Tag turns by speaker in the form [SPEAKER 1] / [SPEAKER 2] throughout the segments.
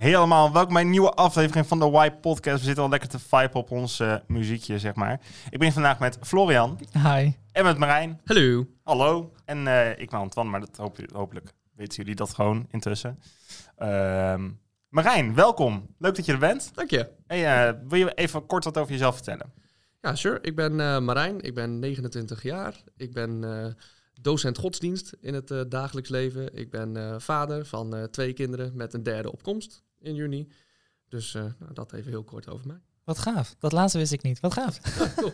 [SPEAKER 1] Hey allemaal, welkom bij een nieuwe aflevering van de Y Podcast. We zitten al lekker te vibe op ons eh, muziekje, zeg maar. Ik ben vandaag met Florian
[SPEAKER 2] Hi.
[SPEAKER 1] en met Marijn.
[SPEAKER 3] Hallo.
[SPEAKER 1] Hallo. En eh, ik ben Antoine, maar dat hoop, hopelijk weten jullie dat gewoon intussen. Ehm, Marijn, welkom. Leuk dat je er bent.
[SPEAKER 3] Dank je.
[SPEAKER 1] Hey, eh, wil je even kort wat over jezelf vertellen?
[SPEAKER 3] Ja, sure. Ik ben eh, Marijn. Ik ben 29 jaar. Ik ben eh, docent godsdienst in het eh, dagelijks leven. Ik ben eh, vader van eh, twee kinderen met een derde opkomst in juni. Dus eh, nou, dat even heel kort over mij.
[SPEAKER 2] Wat gaaf. Dat laatste wist ik niet. Wat gaaf.
[SPEAKER 3] Cool.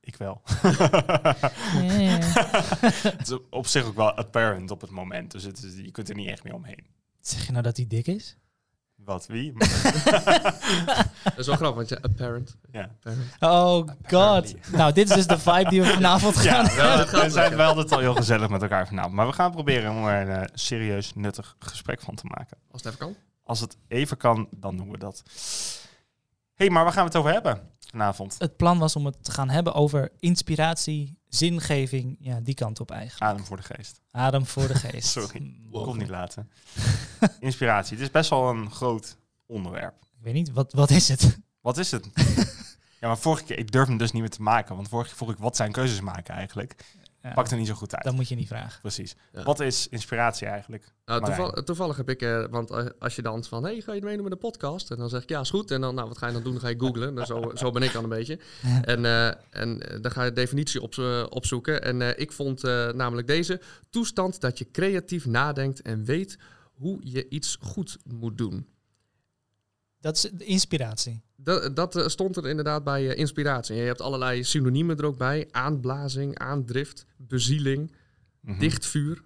[SPEAKER 1] Ik wel.
[SPEAKER 2] Ja,
[SPEAKER 1] het is op zich ook wel apparent op het moment, dus het is, je kunt er niet echt meer omheen.
[SPEAKER 2] Zeg je nou dat hij dik is?
[SPEAKER 1] Wat, wie?
[SPEAKER 3] Dat is wel grappig, want je apparent.
[SPEAKER 1] ja.
[SPEAKER 3] apparent.
[SPEAKER 2] Oh god. Nou, dit is dus de vibe die we vanavond gaan
[SPEAKER 1] Ja,
[SPEAKER 2] hebben.
[SPEAKER 1] we, we zijn wel altijd al heel gezellig met elkaar vanavond. Maar we gaan proberen om er een eh, serieus nuttig gesprek van te maken.
[SPEAKER 3] Als het even kan.
[SPEAKER 1] Als het even kan, dan doen we dat. hey, maar waar gaan we het over hebben vanavond?
[SPEAKER 2] Het plan was om het te gaan hebben over inspiratie, zingeving. Ja, die kant op eigenlijk.
[SPEAKER 1] Adem voor de geest.
[SPEAKER 2] Adem voor de geest.
[SPEAKER 1] Sorry.
[SPEAKER 2] Hmm,
[SPEAKER 1] Kon niet laten. Inspiratie. Het is best wel een groot onderwerp.
[SPEAKER 2] Ik weet niet, wat, wat is het?
[SPEAKER 1] Wat is het? ja, maar vorige keer, ik durf hem dus niet meer te maken. Want vorige keer vroeg ik, wat zijn keuzes maken eigenlijk?
[SPEAKER 2] Ja,
[SPEAKER 1] Pakt er niet zo goed uit.
[SPEAKER 2] dat moet je niet vragen.
[SPEAKER 1] Precies.
[SPEAKER 3] Ja.
[SPEAKER 1] Wat is inspiratie eigenlijk?
[SPEAKER 3] Nou, toevallig heb ik, eh, want eh, als je dan van, hey, ga je meedoen met de podcast? En dan zeg ik, ja, is goed. En dan, nou, wat ga je dan doen? Dan ga je googlen. Dan zo, zo ben ik dan een beetje. En, eh, en dan ga je definitie op, opzoeken. En eh, ik vond eh, namelijk deze toestand dat je creatief nadenkt en weet hoe je iets goed moet doen.
[SPEAKER 2] Dat is de inspiratie.
[SPEAKER 3] Dat, dat eh, stond er inderdaad bij eh, inspiratie. Je hebt allerlei synoniemen er ook bij. Aanblazing, aandrift, bezieling,
[SPEAKER 1] Mhm.
[SPEAKER 3] dichtvuur.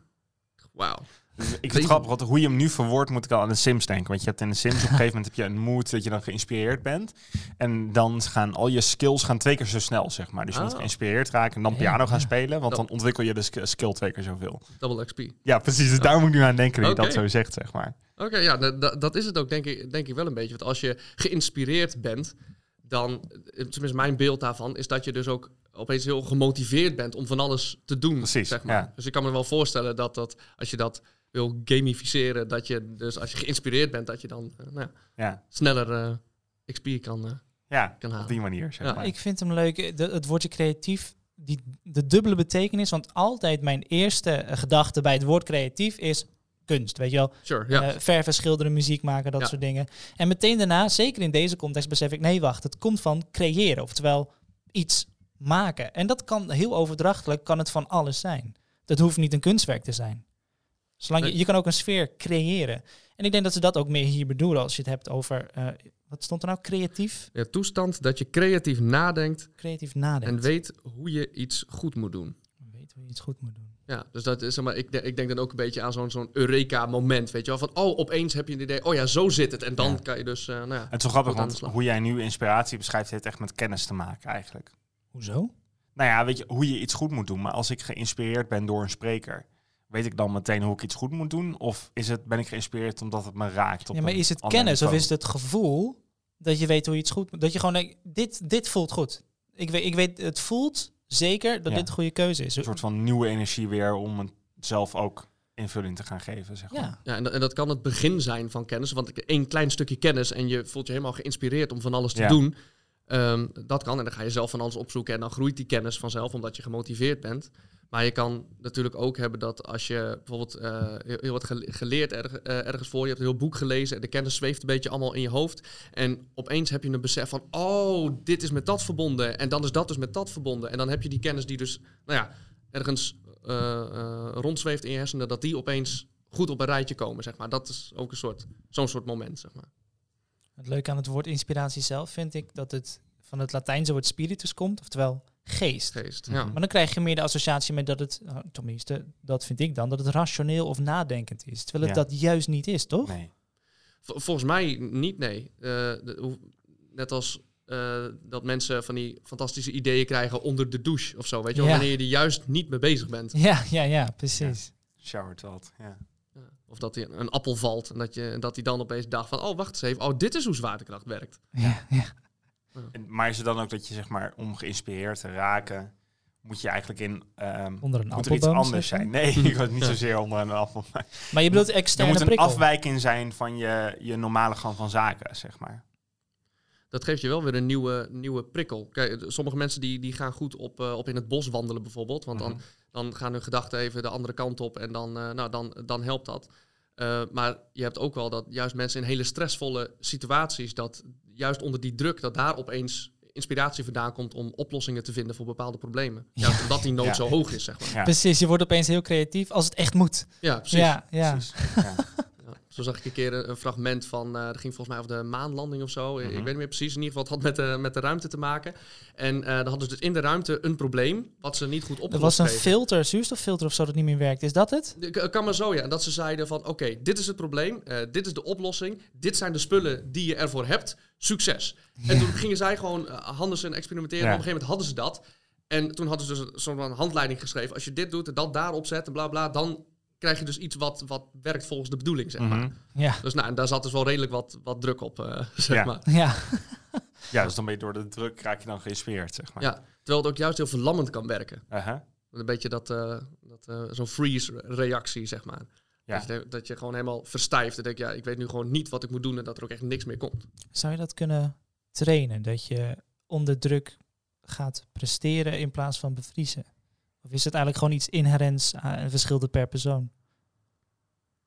[SPEAKER 3] Wauw.
[SPEAKER 1] Dus ik vind het grappig, want hoe je hem nu verwoordt, moet ik al aan de Sims denken. Want je hebt in de Sims op een gegeven moment heb je een mood dat je dan geïnspireerd bent. En dan gaan al je skills gaan twee keer zo snel, zeg maar. Dus je moet
[SPEAKER 3] Ah.
[SPEAKER 1] geïnspireerd raken en dan piano gaan spelen. Want dan ontwikkel je de sk- skill twee keer zoveel.
[SPEAKER 3] Double XP.
[SPEAKER 1] Ja, precies. Dus daar moet ik nu aan denken, dat je dat zo zegt, zeg maar.
[SPEAKER 3] Oké, ja, da- da- dat is het ook denk ik, denk ik wel een beetje. Want als je geïnspireerd bent, dan, tenminste mijn beeld daarvan, is dat je dus ook opeens heel gemotiveerd bent om van alles te doen.
[SPEAKER 1] Precies,
[SPEAKER 3] zeg maar.
[SPEAKER 1] ja.
[SPEAKER 3] Dus ik kan me wel voorstellen dat, dat als je dat wil gamificeren, dat je dus als je geïnspireerd bent, dat je dan eh, nou ja, sneller eh, XP kan. eh,
[SPEAKER 1] ja
[SPEAKER 3] Kan
[SPEAKER 1] op
[SPEAKER 3] halen.
[SPEAKER 1] die manier, zeg
[SPEAKER 3] Ja,
[SPEAKER 1] maar.
[SPEAKER 2] Ik vind hem leuk. De, het woordje creatief, die, de dubbele betekenis. Want altijd mijn eerste gedachte bij het woord creatief is kunst. Weet je wel?
[SPEAKER 3] sure.
[SPEAKER 2] Eh, verven, schilderen, muziek maken, dat
[SPEAKER 3] Ja.
[SPEAKER 2] soort dingen. En meteen daarna, zeker in deze context, besef ik, nee wacht, het komt van creëren. Oftewel iets maken. En dat kan heel overdrachtelijk, kan het van alles zijn. Dat hoeft niet een kunstwerk te zijn. Zolang je, je kan ook een sfeer creëren. En ik denk dat ze dat ook meer hier bedoelen als je het hebt over, eh, wat stond er nou, creatief?
[SPEAKER 3] Ja, toestand dat je creatief nadenkt
[SPEAKER 2] Creatief nadenken.
[SPEAKER 3] en weet hoe je iets goed moet doen.
[SPEAKER 2] Weet hoe je iets goed moet doen.
[SPEAKER 3] Ja, dus dat is zeg maar, ik, de- ik denk dan ook een beetje aan zo'n zo'n Eureka-moment, weet je wel? Van, oh, opeens heb je een idee, oh ja, zo zit het. En dan
[SPEAKER 1] Ja.
[SPEAKER 3] kan je dus, eh, nou ja.
[SPEAKER 1] Het is wel grappig,
[SPEAKER 3] Goed aan de
[SPEAKER 1] want
[SPEAKER 3] slag.
[SPEAKER 1] hoe jij nu inspiratie beschrijft, heeft echt met kennis te maken eigenlijk.
[SPEAKER 2] Hoezo?
[SPEAKER 1] Nou ja, weet je, hoe je iets goed moet doen. Maar als ik geïnspireerd ben door een spreker, weet ik dan meteen hoe ik iets goed moet doen? Of is het, ben ik geïnspireerd omdat het me raakt? Op
[SPEAKER 2] Ja, maar is het kennis of is het het gevoel dat je weet hoe je iets goed moet? Dat je gewoon denkt, dit, dit voelt goed. Ik weet, ik weet, het voelt zeker dat
[SPEAKER 1] Ja.
[SPEAKER 2] dit een goede keuze is.
[SPEAKER 1] Een soort van nieuwe energie weer om het zelf ook invulling te gaan geven, zeg maar.
[SPEAKER 2] Ja,
[SPEAKER 3] Ja, en, dat- en dat kan het begin zijn van kennis. Want ik- één klein stukje kennis en je voelt je helemaal geïnspireerd om van alles te
[SPEAKER 1] Ja.
[SPEAKER 3] doen. Ehm, dat kan. En dan ga je zelf van alles opzoeken en dan groeit die kennis vanzelf omdat je gemotiveerd bent. Maar je kan natuurlijk ook hebben dat als je bijvoorbeeld eh, heel, wat gele- geleerd eh, ergens voor, je hebt een heel boek gelezen en de kennis zweeft een beetje allemaal in je hoofd. En opeens heb je een besef van, oh, dit is met dat verbonden. En dan is dat dus met dat verbonden. En dan heb je die kennis die dus, nou ja, ergens eh, rondzweeft in je hersenen, dat die opeens goed op een rijtje komen, zeg maar. Dat is ook een soort, zo'n soort moment, zeg maar.
[SPEAKER 2] het leuke aan het woord inspiratie zelf vind ik dat het van het Latijnse woord spiritus komt, oftewel geest.
[SPEAKER 3] Geest,
[SPEAKER 1] Mhm.
[SPEAKER 3] ja.
[SPEAKER 2] Maar dan krijg je meer de associatie met dat het, nou, tenminste, dat vind ik dan, dat het rationeel of nadenkend is. Terwijl het
[SPEAKER 1] Ja.
[SPEAKER 2] dat juist niet is, toch?
[SPEAKER 1] Nee.
[SPEAKER 3] Vol- volgens mij niet, nee. Eh, de- net als eh, dat mensen van die fantastische ideeën krijgen onder de douche of zo, weet je wel,
[SPEAKER 2] Ja.
[SPEAKER 3] wanneer je er juist niet mee bezig bent.
[SPEAKER 2] Ja, ja, ja, precies.
[SPEAKER 1] Shower thought, ja.
[SPEAKER 3] Ja. Of dat hij een appel valt en dat, je, dat hij dan opeens dacht van, oh, wacht eens even, oh, dit is hoe zwaartekracht werkt.
[SPEAKER 2] Ja, ja.
[SPEAKER 1] En, maar is het dan ook dat je, zeg maar, om geïnspireerd te raken, moet je eigenlijk in... ehm,
[SPEAKER 2] Onder een
[SPEAKER 1] moet er iets anders zijn. Nee, ik was niet zozeer onder een appel. Maar
[SPEAKER 2] Maar je bedoelt
[SPEAKER 1] er
[SPEAKER 2] externe
[SPEAKER 1] moet een afwijking zijn van je, je normale gang van zaken, zeg maar.
[SPEAKER 3] Dat geeft je wel weer een nieuwe, nieuwe prikkel. Kijk, sommige mensen die, die gaan goed op, eh, op in het bos wandelen bijvoorbeeld. Want
[SPEAKER 1] Mhm.
[SPEAKER 3] dan, dan gaan hun gedachten even de andere kant op en dan, eh, nou, dan, dan helpt dat. Eh, maar je hebt ook wel dat juist mensen in hele stressvolle situaties, dat juist onder die druk, dat daar opeens inspiratie vandaan komt om oplossingen te vinden voor bepaalde problemen. Juist omdat die nood
[SPEAKER 1] Ja.
[SPEAKER 3] zo hoog is, zeg maar.
[SPEAKER 1] Ja.
[SPEAKER 2] Precies, je wordt opeens heel creatief als het echt moet.
[SPEAKER 3] Ja, precies.
[SPEAKER 2] Ja, ja.
[SPEAKER 1] Precies.
[SPEAKER 3] Zo zag ik een keer een, een fragment van, eh dat ging volgens mij over de maanlanding of zo. Ik-
[SPEAKER 1] Mhm.
[SPEAKER 3] Ik weet niet meer precies. In ieder geval, het had met de, met de ruimte te maken. En eh dan hadden ze dus in de ruimte een probleem wat ze niet goed
[SPEAKER 2] Er
[SPEAKER 3] opgelost
[SPEAKER 2] was een
[SPEAKER 3] kregen.
[SPEAKER 2] filter, zuurstoffilter of zo dat niet meer werkt. Is dat het?
[SPEAKER 3] Kan maar zo, ja. En dat ze zeiden van, oké, dit is het probleem, eh, dit is de oplossing, dit zijn de spullen die je ervoor hebt, succes. En toen gingen zij gewoon uh, handen en experimenteren.
[SPEAKER 1] Ja.
[SPEAKER 3] En op een gegeven moment hadden ze dat. En toen hadden ze dus van handleiding geschreven. Als je dit doet en dat daarop zet en bla bla, dan krijg je dus iets wat, wat werkt volgens de bedoeling, zeg maar.
[SPEAKER 1] Mhm.
[SPEAKER 2] Ja.
[SPEAKER 3] Dus nou, en daar zat dus wel redelijk wat, wat druk op, eh, zeg
[SPEAKER 1] Ja.
[SPEAKER 3] maar.
[SPEAKER 2] Ja.
[SPEAKER 1] ja, dus dan ben je door de druk raak je dan geïnspireerd, zeg maar.
[SPEAKER 3] Ja, terwijl het ook juist heel verlammend kan werken.
[SPEAKER 1] Uh-huh.
[SPEAKER 3] Een beetje dat, eh, dat eh, zo'n freeze-reactie, zeg maar.
[SPEAKER 1] Ja.
[SPEAKER 3] Dat, je, dat je gewoon helemaal verstijft. En denk je, ja, ik weet nu gewoon niet wat ik moet doen en dat er ook echt niks meer komt.
[SPEAKER 2] Zou je dat kunnen trainen? Dat je onder druk gaat presteren in plaats van bevriezen? Of is het eigenlijk gewoon iets inherents aan en verschilde per persoon?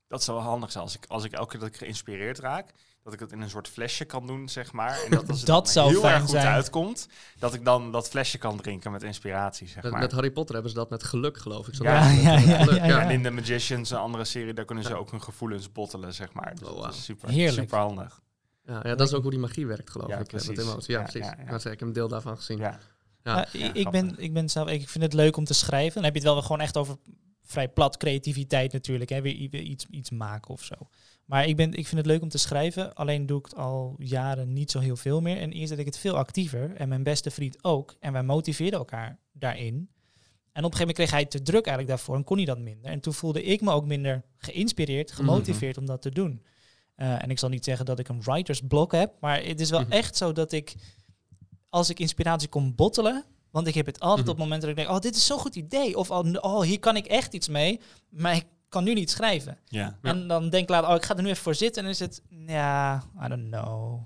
[SPEAKER 1] Dat zou wel handig zijn als ik, als ik elke keer dat ik geïnspireerd raak, dat ik het in een soort flesje kan doen, zeg maar. En dat als het
[SPEAKER 2] Dat zou
[SPEAKER 1] heel
[SPEAKER 2] fijn
[SPEAKER 1] erg goed
[SPEAKER 2] zijn.
[SPEAKER 1] uitkomt, dat ik dan dat flesje kan drinken met inspiratie, zeg
[SPEAKER 3] Met,
[SPEAKER 1] maar.
[SPEAKER 3] met Harry Potter hebben ze dat met geluk, geloof ik. Zo
[SPEAKER 1] Ja,
[SPEAKER 2] ja, ja, ja, ja.
[SPEAKER 1] En in The Magicians, een andere serie, daar kunnen ze ook hun gevoelens bottelen, zeg maar. Dus
[SPEAKER 3] Oh,
[SPEAKER 1] dat is super,
[SPEAKER 2] Heerlijk.
[SPEAKER 1] super handig.
[SPEAKER 3] Ja, ja, dat is ook hoe die magie werkt, geloof
[SPEAKER 1] Ja,
[SPEAKER 3] ik. eh, Met
[SPEAKER 1] precies.
[SPEAKER 3] emotie. Ja,
[SPEAKER 1] Ja,
[SPEAKER 3] precies.
[SPEAKER 1] ja, ja.
[SPEAKER 3] Zeggen, Ik heb een deel daarvan gezien.
[SPEAKER 1] Ja.
[SPEAKER 3] Ja.
[SPEAKER 2] Ik, ben, ik ben zelf, ik vind het leuk om te schrijven. Dan heb je het wel gewoon echt over vrij plat creativiteit natuurlijk. Hè? Weer iets, iets maken of zo. Maar ik, ben, ik vind het leuk om te schrijven. Alleen doe ik het al jaren niet zo heel veel meer. En eerst deed ik het veel actiever. En mijn beste vriend ook. En wij motiveerden elkaar daarin. En op een gegeven moment kreeg hij te druk eigenlijk daarvoor. En kon hij dat minder. En toen voelde ik me ook minder geïnspireerd, gemotiveerd om dat te doen. Eh, en ik zal niet zeggen dat ik een writer's block heb. Maar het is wel
[SPEAKER 3] Mhm.
[SPEAKER 2] echt zo dat ik, als ik inspiratie kon bottelen... Want ik heb het altijd
[SPEAKER 3] Mhm.
[SPEAKER 2] op momenten dat ik denk, oh, dit is zo'n goed idee. Of oh, oh, hier kan ik echt iets mee. Maar ik kan nu niet schrijven.
[SPEAKER 1] Ja.
[SPEAKER 3] Ja.
[SPEAKER 2] En dan denk ik later, oh, ik ga er nu even voor zitten. En dan is het, ja, I don't know.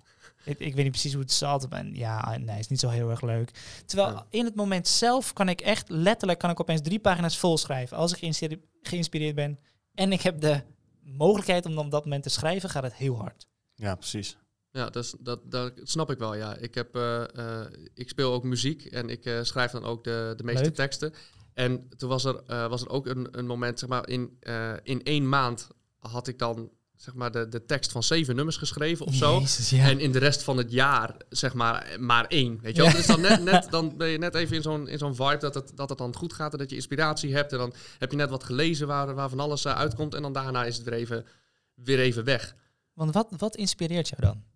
[SPEAKER 2] Ik, ik weet niet precies hoe het zat. En ja, nee, is niet zo heel erg leuk. Terwijl
[SPEAKER 3] Ja.
[SPEAKER 2] in het moment zelf kan ik echt letterlijk, kan ik opeens drie pagina's vol schrijven. Als ik geïnspireerd, geïnspireerd ben en ik heb de mogelijkheid om dan op dat moment te schrijven, gaat het heel hard.
[SPEAKER 1] ja, precies.
[SPEAKER 3] Ja, dus dat, dat snap ik wel, ja. Ik, heb, eh, eh, ik speel ook muziek en ik eh, schrijf dan ook de, de meeste
[SPEAKER 2] Leuk.
[SPEAKER 3] teksten. En toen was er, was er ook een, een moment, zeg maar, in, in één maand had ik dan, zeg maar, de, de tekst van zeven nummers geschreven of zo.
[SPEAKER 2] Jezus, ja.
[SPEAKER 3] En in de rest van het jaar, zeg maar, maar één. Weet je wel?
[SPEAKER 2] Ja.
[SPEAKER 3] Dus dan, net, net, dan ben je net even in zo'n, in zo'n vibe dat het, dat het dan goed gaat en dat je inspiratie hebt. En dan heb je net wat gelezen waar, waar van alles uitkomt. En dan daarna is het weer even, weer even weg.
[SPEAKER 2] Want wat, wat inspireert jou dan?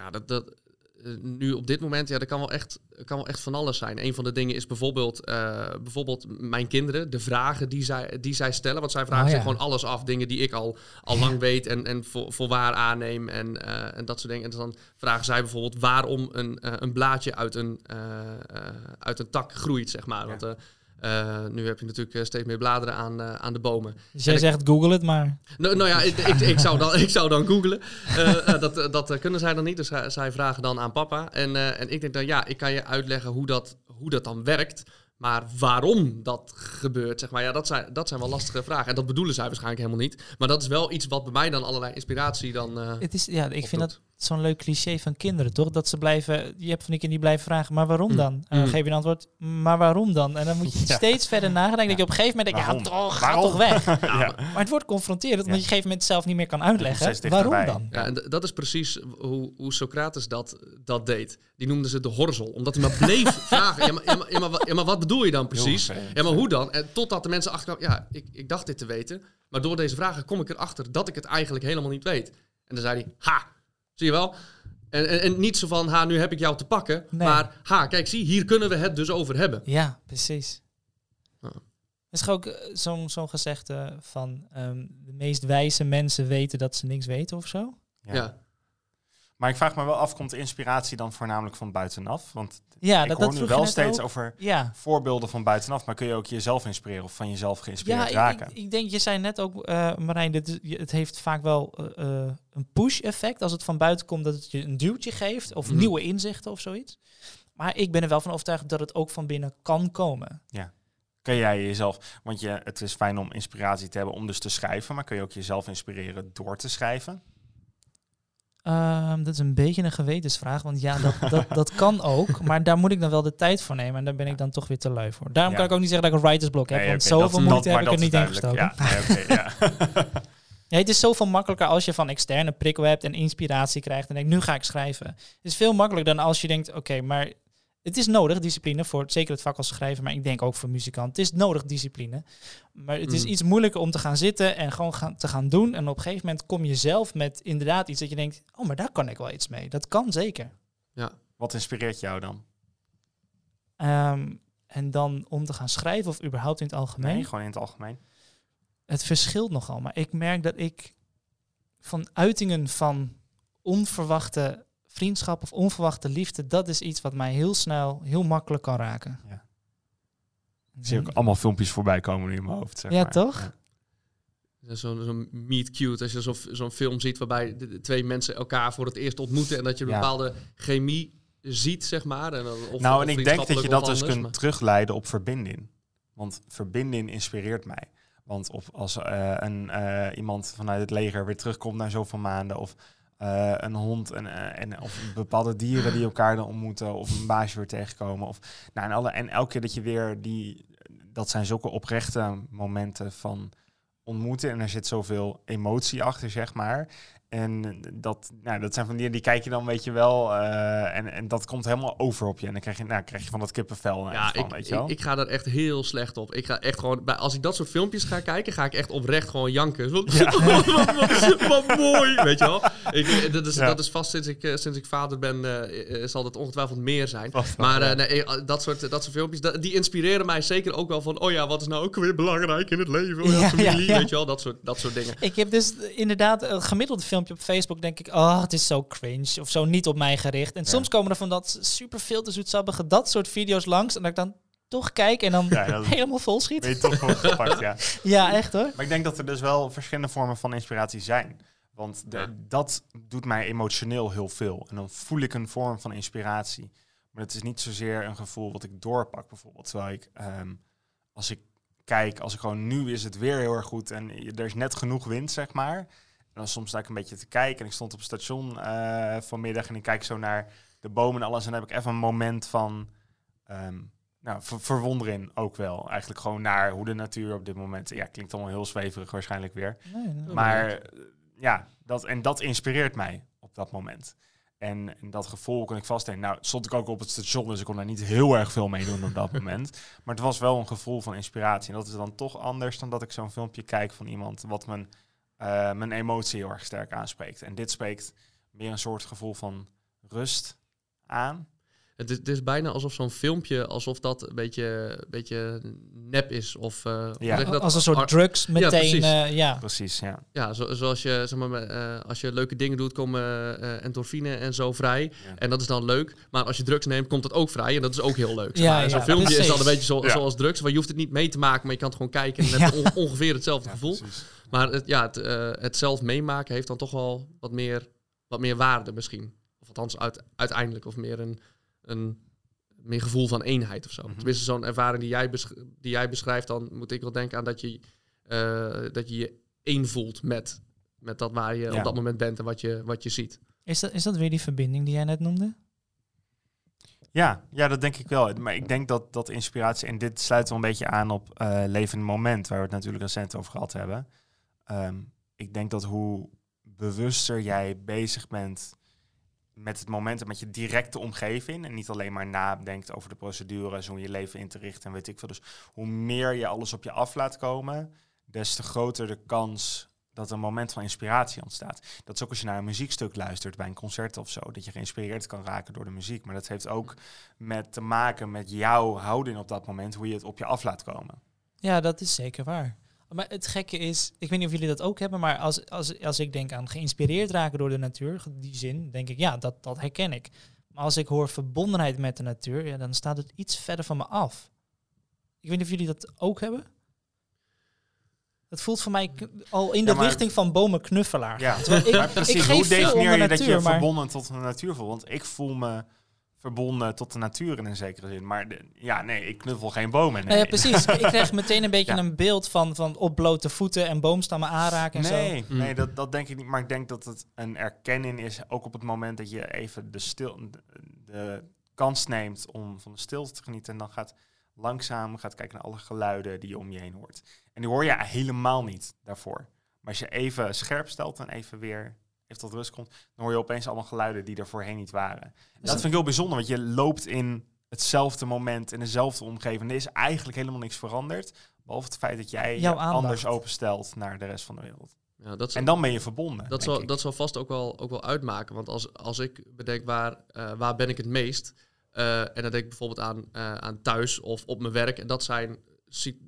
[SPEAKER 3] Ja, dat, dat, eh, nu op dit moment, ja, dat kan wel, echt, kan wel echt van alles zijn. Een van de dingen is bijvoorbeeld, eh, bijvoorbeeld mijn kinderen, de vragen die zij, die zij stellen. Want zij vragen
[SPEAKER 2] Oh,
[SPEAKER 3] zich gewoon alles af, dingen die ik al, al lang weet en, en voor, voor waar aanneem en, eh, en dat soort dingen. En dan vragen zij bijvoorbeeld waarom een, een blaadje uit een, uit een tak groeit, zeg maar. Want eh, nu heb je natuurlijk eh, steeds meer bladeren aan, eh, aan de bomen.
[SPEAKER 2] Dus jij zegt google het maar.
[SPEAKER 3] Nou, nou ja, ik, ik, ik, zou dan, ik zou dan googlen. Dat, dat kunnen zij dan niet. Dus zij, vragen dan aan papa. En, en ik denk dan, ja, ik kan je uitleggen hoe dat, hoe dat dan werkt. Maar waarom dat gebeurt, zeg maar, ja, dat zijn, dat zijn wel lastige vragen. En dat bedoelen zij waarschijnlijk helemaal niet. Maar dat is wel iets wat bij mij dan allerlei inspiratie dan...
[SPEAKER 2] Het is, ja, ik vind dat zo'n leuk cliché van kinderen, toch? Dat ze blijven, je hebt van die kinderen die blijven vragen, maar waarom
[SPEAKER 3] Mm.
[SPEAKER 2] dan? En dan
[SPEAKER 3] Mm.
[SPEAKER 2] geef je een antwoord, maar waarom dan? En dan moet je
[SPEAKER 1] Ja.
[SPEAKER 2] steeds verder nadenken. Dat je op een gegeven moment denkt, ja, toch, ga toch weg.
[SPEAKER 1] ja.
[SPEAKER 2] Maar het wordt confronterend, omdat
[SPEAKER 1] Ja.
[SPEAKER 2] je op een gegeven moment zelf niet meer kan uitleggen. Waarom dan?
[SPEAKER 3] Ja, en dat is precies hoe, hoe Socrates dat, dat deed. Die noemden ze de horzel, omdat hij maar bleef vragen. Ja maar, ja, maar, ja, maar, wa- ja, maar wat bedoel je dan precies? Ja, maar hoe dan? En totdat de mensen achterkwamen, ja, ik, ik dacht dit te weten. Maar door deze vragen kom ik erachter dat ik het eigenlijk helemaal niet weet. En dan zei hij, ha, zie je wel? En, en, en niet zo van, ha, nu heb ik jou te pakken.
[SPEAKER 2] Nee.
[SPEAKER 3] Maar, ha, kijk, zie, hier kunnen we het dus over hebben.
[SPEAKER 2] Ja, precies.
[SPEAKER 3] Ja.
[SPEAKER 2] Er is ook eh, zo'n zo'n gezegde van ehm, de meest wijze mensen weten dat ze niks weten of zo.
[SPEAKER 1] Ja.
[SPEAKER 3] Ja.
[SPEAKER 1] Maar ik vraag me wel af, komt de inspiratie dan voornamelijk van buitenaf? Want
[SPEAKER 2] Ja,
[SPEAKER 1] ik
[SPEAKER 2] dat,
[SPEAKER 1] hoor
[SPEAKER 2] dat
[SPEAKER 1] nu wel steeds
[SPEAKER 2] ook.
[SPEAKER 1] over
[SPEAKER 2] Ja,
[SPEAKER 1] voorbeelden van buitenaf, maar kun je ook jezelf inspireren of van jezelf
[SPEAKER 2] ja
[SPEAKER 1] geïnspireerd
[SPEAKER 2] ik,
[SPEAKER 1] raken?
[SPEAKER 2] ik, ik denk, je zei net ook, eh Marijn, dit, is- het heeft vaak wel eh, eh, een push-effect als het van buiten komt, dat het je een duwtje geeft of
[SPEAKER 3] Mhm.
[SPEAKER 2] nieuwe inzichten of zoiets. Maar ik ben er wel van overtuigd dat het ook van binnen kan komen.
[SPEAKER 1] Kun jij jezelf, want je, het is fijn om inspiratie te hebben om dus te schrijven, maar kun je ook jezelf inspireren door te schrijven?
[SPEAKER 2] Ehm, dat is een beetje een gewetensvraag, want ja, dat, dat, dat kan ook. Maar daar moet ik dan wel de tijd voor nemen en daar ben ik dan toch weer te lui voor. Daarom
[SPEAKER 1] Ja.
[SPEAKER 2] kan ik ook niet zeggen dat ik een writersblok heb,
[SPEAKER 1] Nee,
[SPEAKER 2] want zoveel moeite heb ik er niet in gestoken.
[SPEAKER 1] Ja, nee, ja.
[SPEAKER 2] Ja, het is zoveel makkelijker als je van externe prikkel hebt en inspiratie krijgt en denkt, nu ga ik schrijven. Het is veel makkelijker dan als je denkt, oké, maar het is nodig, discipline, voor zeker het vak als schrijver, maar ik denk ook voor muzikant. Het is nodig, discipline. Maar het is
[SPEAKER 3] Mm.
[SPEAKER 2] iets moeilijker om te gaan zitten en gewoon gaan, te gaan doen. En op een gegeven moment kom je zelf met inderdaad iets dat je denkt, oh, maar daar kan ik wel iets mee. Dat kan zeker.
[SPEAKER 1] Wat inspireert jou dan?
[SPEAKER 2] Ehm, en dan om te gaan schrijven of überhaupt in het algemeen.
[SPEAKER 1] Nee, gewoon in het algemeen.
[SPEAKER 2] het verschilt nogal. Maar ik merk dat ik van uitingen van onverwachte vriendschap of onverwachte liefde, dat is iets wat mij heel snel, heel makkelijk kan raken.
[SPEAKER 1] Ja. Ik zie ook allemaal filmpjes voorbij komen nu in mijn hoofd. Zeg
[SPEAKER 2] Ja,
[SPEAKER 1] maar.
[SPEAKER 2] toch?
[SPEAKER 1] Ja.
[SPEAKER 3] Zo'n zo'n meet cute, als je zo'n zo'n film ziet waarbij de, de twee mensen elkaar voor het eerst ontmoeten en dat je een
[SPEAKER 1] Ja.
[SPEAKER 3] bepaalde chemie ziet, zeg maar. En, dan- of,
[SPEAKER 1] nou,
[SPEAKER 3] of
[SPEAKER 1] en ik denk dat je dat dus kunt
[SPEAKER 3] maar-
[SPEAKER 1] terugleiden op verbinding. Want verbinding inspireert mij. Want op, als eh, een, eh, iemand vanuit het leger weer terugkomt na zoveel maanden, of eh, een hond en, eh, en, of bepaalde dieren die elkaar dan ontmoeten, of een baasje weer tegenkomen. Of, nou, en, alle, en elke keer dat je weer die, dat zijn zulke oprechte momenten van ontmoeten en er zit zoveel emotie achter, zeg maar. En dat, nou, dat zijn van die, die kijk je dan, weet je wel, eh, en, en dat komt helemaal over op je. En dan krijg je, nou, krijg je van dat kippenvel.
[SPEAKER 3] Ja,
[SPEAKER 1] Ja, van,
[SPEAKER 3] ik,
[SPEAKER 1] weet je wel.
[SPEAKER 3] ik, ik ga daar echt heel slecht op. Ik ga echt gewoon, bij, als ik dat soort filmpjes ga kijken, ga ik echt oprecht gewoon janken. Wat, wat, wat- wat mooi, weet je wel. Ik, dat, is,
[SPEAKER 1] Ja.
[SPEAKER 3] dat is vast sinds ik, eh, sinds ik vader ben, eh, eh, zal dat ongetwijfeld meer zijn.
[SPEAKER 1] Vast
[SPEAKER 3] Maar eh, nee, eh, dat, soort, dat soort filmpjes, dat- die inspireren mij zeker ook wel van... oh ja, wat is nou ook weer belangrijk in het leven? Oh ja,
[SPEAKER 2] Ja,
[SPEAKER 3] familie,
[SPEAKER 2] ja, ja.
[SPEAKER 3] weet je wel, dat soort, dat soort dingen.
[SPEAKER 2] Ik heb dus inderdaad een gemiddelde filmpje op Facebook, denk ik, oh, het is zo cringe of zo niet op mij gericht. En
[SPEAKER 1] Ja.
[SPEAKER 2] soms komen er van dat super veel te zoetsappige, dat soort video's langs en dat ik dan toch kijk en dan
[SPEAKER 1] Ja,
[SPEAKER 2] helemaal vol schiet.
[SPEAKER 1] Ben je toch gewoon gepakt, ja.
[SPEAKER 2] Ja, echt hoor.
[SPEAKER 1] Maar ik denk dat er dus wel verschillende vormen van inspiratie zijn. Want de-
[SPEAKER 3] Ja.
[SPEAKER 1] dat doet mij emotioneel heel veel. En dan voel ik een vorm van inspiratie. Maar het is niet zozeer een gevoel wat ik doorpak, bijvoorbeeld. Terwijl ik, ehm, als ik kijk, als ik gewoon nu is het weer heel erg goed en er is net genoeg wind, zeg maar. En dan soms sta ik een beetje te kijken en ik stond op het station eh, vanmiddag en ik kijk zo naar de bomen en alles. En dan heb ik even een moment van ehm, nou, ver- verwondering ook wel. Eigenlijk gewoon naar hoe de natuur op dit moment... Ja, klinkt allemaal heel zweverig waarschijnlijk weer.
[SPEAKER 2] Nee.
[SPEAKER 1] Maar ja, dat, en dat inspireert mij op dat moment. En, en dat gevoel kon ik vaststellen. Nou, stond ik ook op het station, dus ik kon daar niet heel erg veel mee doen op dat moment. Maar het was wel een gevoel van inspiratie. En dat is dan toch anders dan dat ik zo'n filmpje kijk van iemand wat mijn, eh, mijn emotie heel erg sterk aanspreekt. En dit spreekt meer een soort gevoel van rust aan.
[SPEAKER 3] Het is, het is bijna alsof zo'n filmpje, alsof dat een beetje, een beetje nep is. Of, eh,
[SPEAKER 1] Ja.
[SPEAKER 3] dat?
[SPEAKER 2] Als een soort drugs meteen,
[SPEAKER 3] precies.
[SPEAKER 2] eh, ja.
[SPEAKER 1] Precies, ja.
[SPEAKER 3] Ja, zo- zoals je, zeg maar, eh, als je leuke dingen doet, komen eh, endorfine en zo vrij.
[SPEAKER 1] Ja.
[SPEAKER 3] En dat is dan leuk. Maar als je drugs neemt, komt dat ook vrij. En dat is ook heel leuk. zeg
[SPEAKER 2] Ja,
[SPEAKER 3] maar.
[SPEAKER 2] ja,
[SPEAKER 3] Zo'n filmpje is dan een beetje zo,
[SPEAKER 1] Ja.
[SPEAKER 3] zoals drugs. Want je hoeft het niet mee te maken, maar je kan het gewoon kijken. En on- ongeveer hetzelfde
[SPEAKER 1] Ja,
[SPEAKER 3] gevoel.
[SPEAKER 1] precies.
[SPEAKER 3] Maar het, ja, het, het zelf meemaken heeft dan toch wel wat meer, wat meer waarde misschien. Of althans uit, uiteindelijk. Of meer een, een meer gevoel van eenheid of zo.
[SPEAKER 1] Mhm.
[SPEAKER 3] Tenminste, zo'n ervaring die jij, besch- die jij beschrijft, dan moet ik wel denken aan dat je eh, dat je, je één voelt met, met dat waar je
[SPEAKER 1] Ja.
[SPEAKER 3] op dat moment bent en wat je, wat je ziet.
[SPEAKER 2] Is dat, is dat weer die verbinding die jij net noemde?
[SPEAKER 1] Ja, ja, dat denk ik wel. Maar ik denk dat, dat inspiratie, en dit sluit wel een beetje aan op eh Levend Moment, waar we het natuurlijk recent over gehad hebben. Ehm, ik denk dat hoe bewuster jij bezig bent met het moment en met je directe omgeving, en niet alleen maar nadenkt over de procedures, hoe je leven in te richten en weet ik veel. Dus hoe meer je alles op je af laat komen, des te groter de kans dat een moment van inspiratie ontstaat. Dat is ook als je naar een muziekstuk luistert bij een concert of zo, dat je geïnspireerd kan raken door de muziek. Maar dat heeft ook met te maken met jouw houding op dat moment, hoe je het op je af laat komen.
[SPEAKER 2] Ja, dat is zeker waar. Maar het gekke is, ik weet niet of jullie dat ook hebben, maar als, als, als ik denk aan geïnspireerd raken door de natuur, die zin, denk ik, ja, dat, dat herken ik. Maar als ik hoor verbondenheid met de natuur, ja, dan staat het iets verder van me af. Ik weet niet of jullie dat ook hebben. Het voelt voor mij al in de
[SPEAKER 1] Ja, maar-
[SPEAKER 2] richting van bomen knuffelaar.
[SPEAKER 1] Ja,
[SPEAKER 2] ik,
[SPEAKER 1] maar
[SPEAKER 2] ik
[SPEAKER 1] precies,
[SPEAKER 2] geef
[SPEAKER 1] hoe definieer
[SPEAKER 2] de
[SPEAKER 1] je dat je verbonden tot de natuur voelt? Want ik voel me verbonden tot de natuur in een zekere zin. Maar de- ja, nee, ik knuffel geen bomen. Nee,
[SPEAKER 2] Nou ja, precies. ik krijg meteen een beetje
[SPEAKER 1] Ja.
[SPEAKER 2] een beeld van, van op blote voeten en boomstammen aanraken en zo.
[SPEAKER 1] Nee,
[SPEAKER 3] Mm.
[SPEAKER 1] nee dat, dat denk ik niet. Maar ik denk dat het een erkenning is, ook op het moment dat je even de, stil, de, de kans neemt om van de stilte te genieten. En dan gaat langzaam gaat kijken naar alle geluiden die je om je heen hoort. En die hoor je helemaal niet daarvoor. Maar als je even scherp stelt en even weer even tot rust komt, dan hoor je opeens allemaal geluiden die er voorheen niet waren. dat vind ik heel bijzonder, want je loopt in hetzelfde moment, in dezelfde omgeving. Er is eigenlijk helemaal niks veranderd, behalve het feit dat jij je anders openstelt naar de rest van de wereld.
[SPEAKER 3] Ja, dat is,
[SPEAKER 1] En dan ben je verbonden.
[SPEAKER 3] dat, zal,
[SPEAKER 1] ik.
[SPEAKER 3] dat zal vast ook wel, ook wel uitmaken. Want als, als ik bedenk waar, eh, waar ben ik het meest... eh, en dan denk ik bijvoorbeeld aan, eh, aan thuis of op mijn werk. En dat zijn,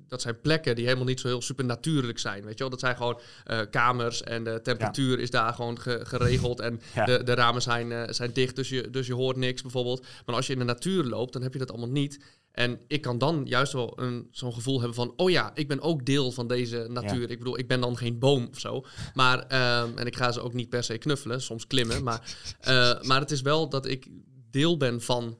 [SPEAKER 3] dat zijn plekken die helemaal niet zo heel supernatuurlijk zijn. Weet je wel? Dat zijn gewoon eh, kamers en de temperatuur is daar gewoon ge- geregeld. En
[SPEAKER 1] Ja.
[SPEAKER 3] de, de ramen zijn, eh, zijn dicht, dus je, dus je hoort niks bijvoorbeeld. Maar als je in de natuur loopt, dan heb je dat allemaal niet. En ik kan dan juist wel een, zo'n gevoel hebben van... oh ja, ik ben ook deel van deze natuur. Ik bedoel, ik ben dan geen boom of zo. Maar, ehm, en ik ga ze ook niet per se knuffelen, soms klimmen. Maar, eh, maar het is wel dat ik deel ben van,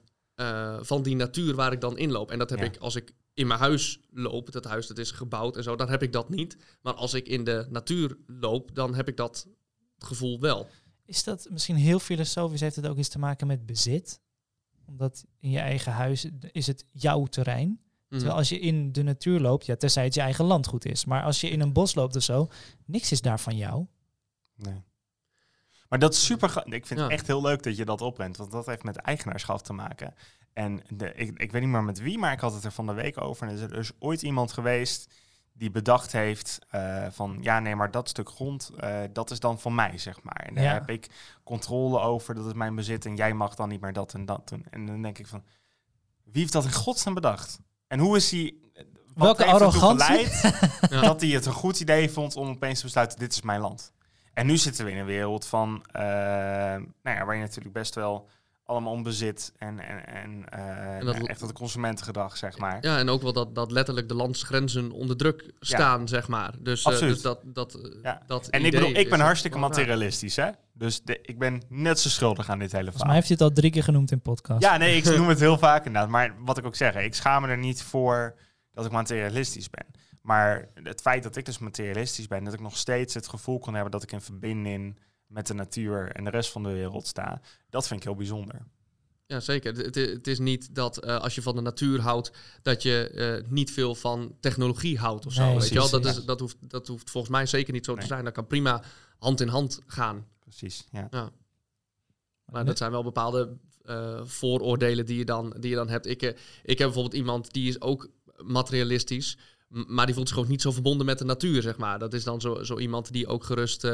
[SPEAKER 3] van die natuur waar ik dan inloop. En dat heb
[SPEAKER 1] Ja.
[SPEAKER 3] ik als ik in mijn huis loop. Dat huis dat is gebouwd en zo, dan heb ik dat niet. Maar als ik in de natuur loop, dan heb ik dat gevoel wel.
[SPEAKER 2] Is dat misschien heel filosofisch? Heeft het ook iets te maken met bezit? Omdat in je eigen huis is het jouw terrein.
[SPEAKER 3] Mhm.
[SPEAKER 2] Terwijl als je in de natuur loopt, ja, tenzij het je eigen landgoed is. Maar als je in een bos loopt of zo, niks is daar van jou.
[SPEAKER 1] Nee. Maar dat is super. Ik vind
[SPEAKER 3] Ja.
[SPEAKER 1] het echt heel leuk dat je dat opbrengt, want dat heeft met eigenaarschap te maken. En de, ik, ik weet niet meer met wie, maar ik had het er van de week over. En er is er is ooit iemand geweest die bedacht heeft eh, van ja, nee, maar dat stuk grond, eh, dat is dan van mij, zeg maar. En daar
[SPEAKER 2] Ja.
[SPEAKER 1] heb ik controle over, dat is mijn bezit en jij mag dan niet meer dat en dat doen. En dan denk ik van, wie heeft dat in godsnaam bedaald? En hoe is hij... wat
[SPEAKER 2] Welke arrogantie?
[SPEAKER 3] Ja.
[SPEAKER 1] dat hij het een goed idee vond om opeens te besluiten, dit is mijn land. En nu zitten we in een wereld van, eh, nou ja, waar je natuurlijk best wel allemaal om bezit en, en, en, eh,
[SPEAKER 3] En dat-
[SPEAKER 1] echt dat consumentengedrag, zeg maar.
[SPEAKER 3] Ja, en ook wel dat, dat letterlijk de landsgrenzen onder druk staan, zeg maar. Dus, eh,
[SPEAKER 1] Absoluut.
[SPEAKER 3] dus dat, dat, eh,
[SPEAKER 1] Ja.
[SPEAKER 3] dat
[SPEAKER 1] En ik bedoel, ik ben hartstikke materialistisch, hè? Dus de, ik ben net zo schuldig aan dit hele
[SPEAKER 2] Volgens
[SPEAKER 1] verhaal.
[SPEAKER 2] mij heeft hij het al drie keer genoemd in podcast.
[SPEAKER 1] Ja, nee, ik noem het heel vaak inderdaad. Maar wat ik ook zeg, ik schaam me er niet voor dat ik materialistisch ben. Maar het feit dat ik dus materialistisch ben, dat ik nog steeds het gevoel kan hebben dat ik in verbinding met de natuur en de rest van de wereld sta, dat vind ik heel bijzonder.
[SPEAKER 3] Ja, zeker. Het, het- is niet dat eh, als je van de natuur houdt, dat je eh, niet veel van technologie houdt of zo.
[SPEAKER 2] Nee,
[SPEAKER 3] weet je wel? Dat, is, dat, hoeft, dat hoeft volgens mij zeker niet zo
[SPEAKER 1] Nee.
[SPEAKER 3] te zijn. Dat kan prima hand in hand gaan.
[SPEAKER 1] Precies, ja.
[SPEAKER 3] Maar dat zijn wel bepaalde eh, vooroordelen die je dan, die je dan hebt. Ik, ik heb bijvoorbeeld iemand die is ook materialistisch, maar die voelt zich ook niet zo verbonden met de natuur, zeg maar. Dat is dan zo, zo iemand die ook gerust,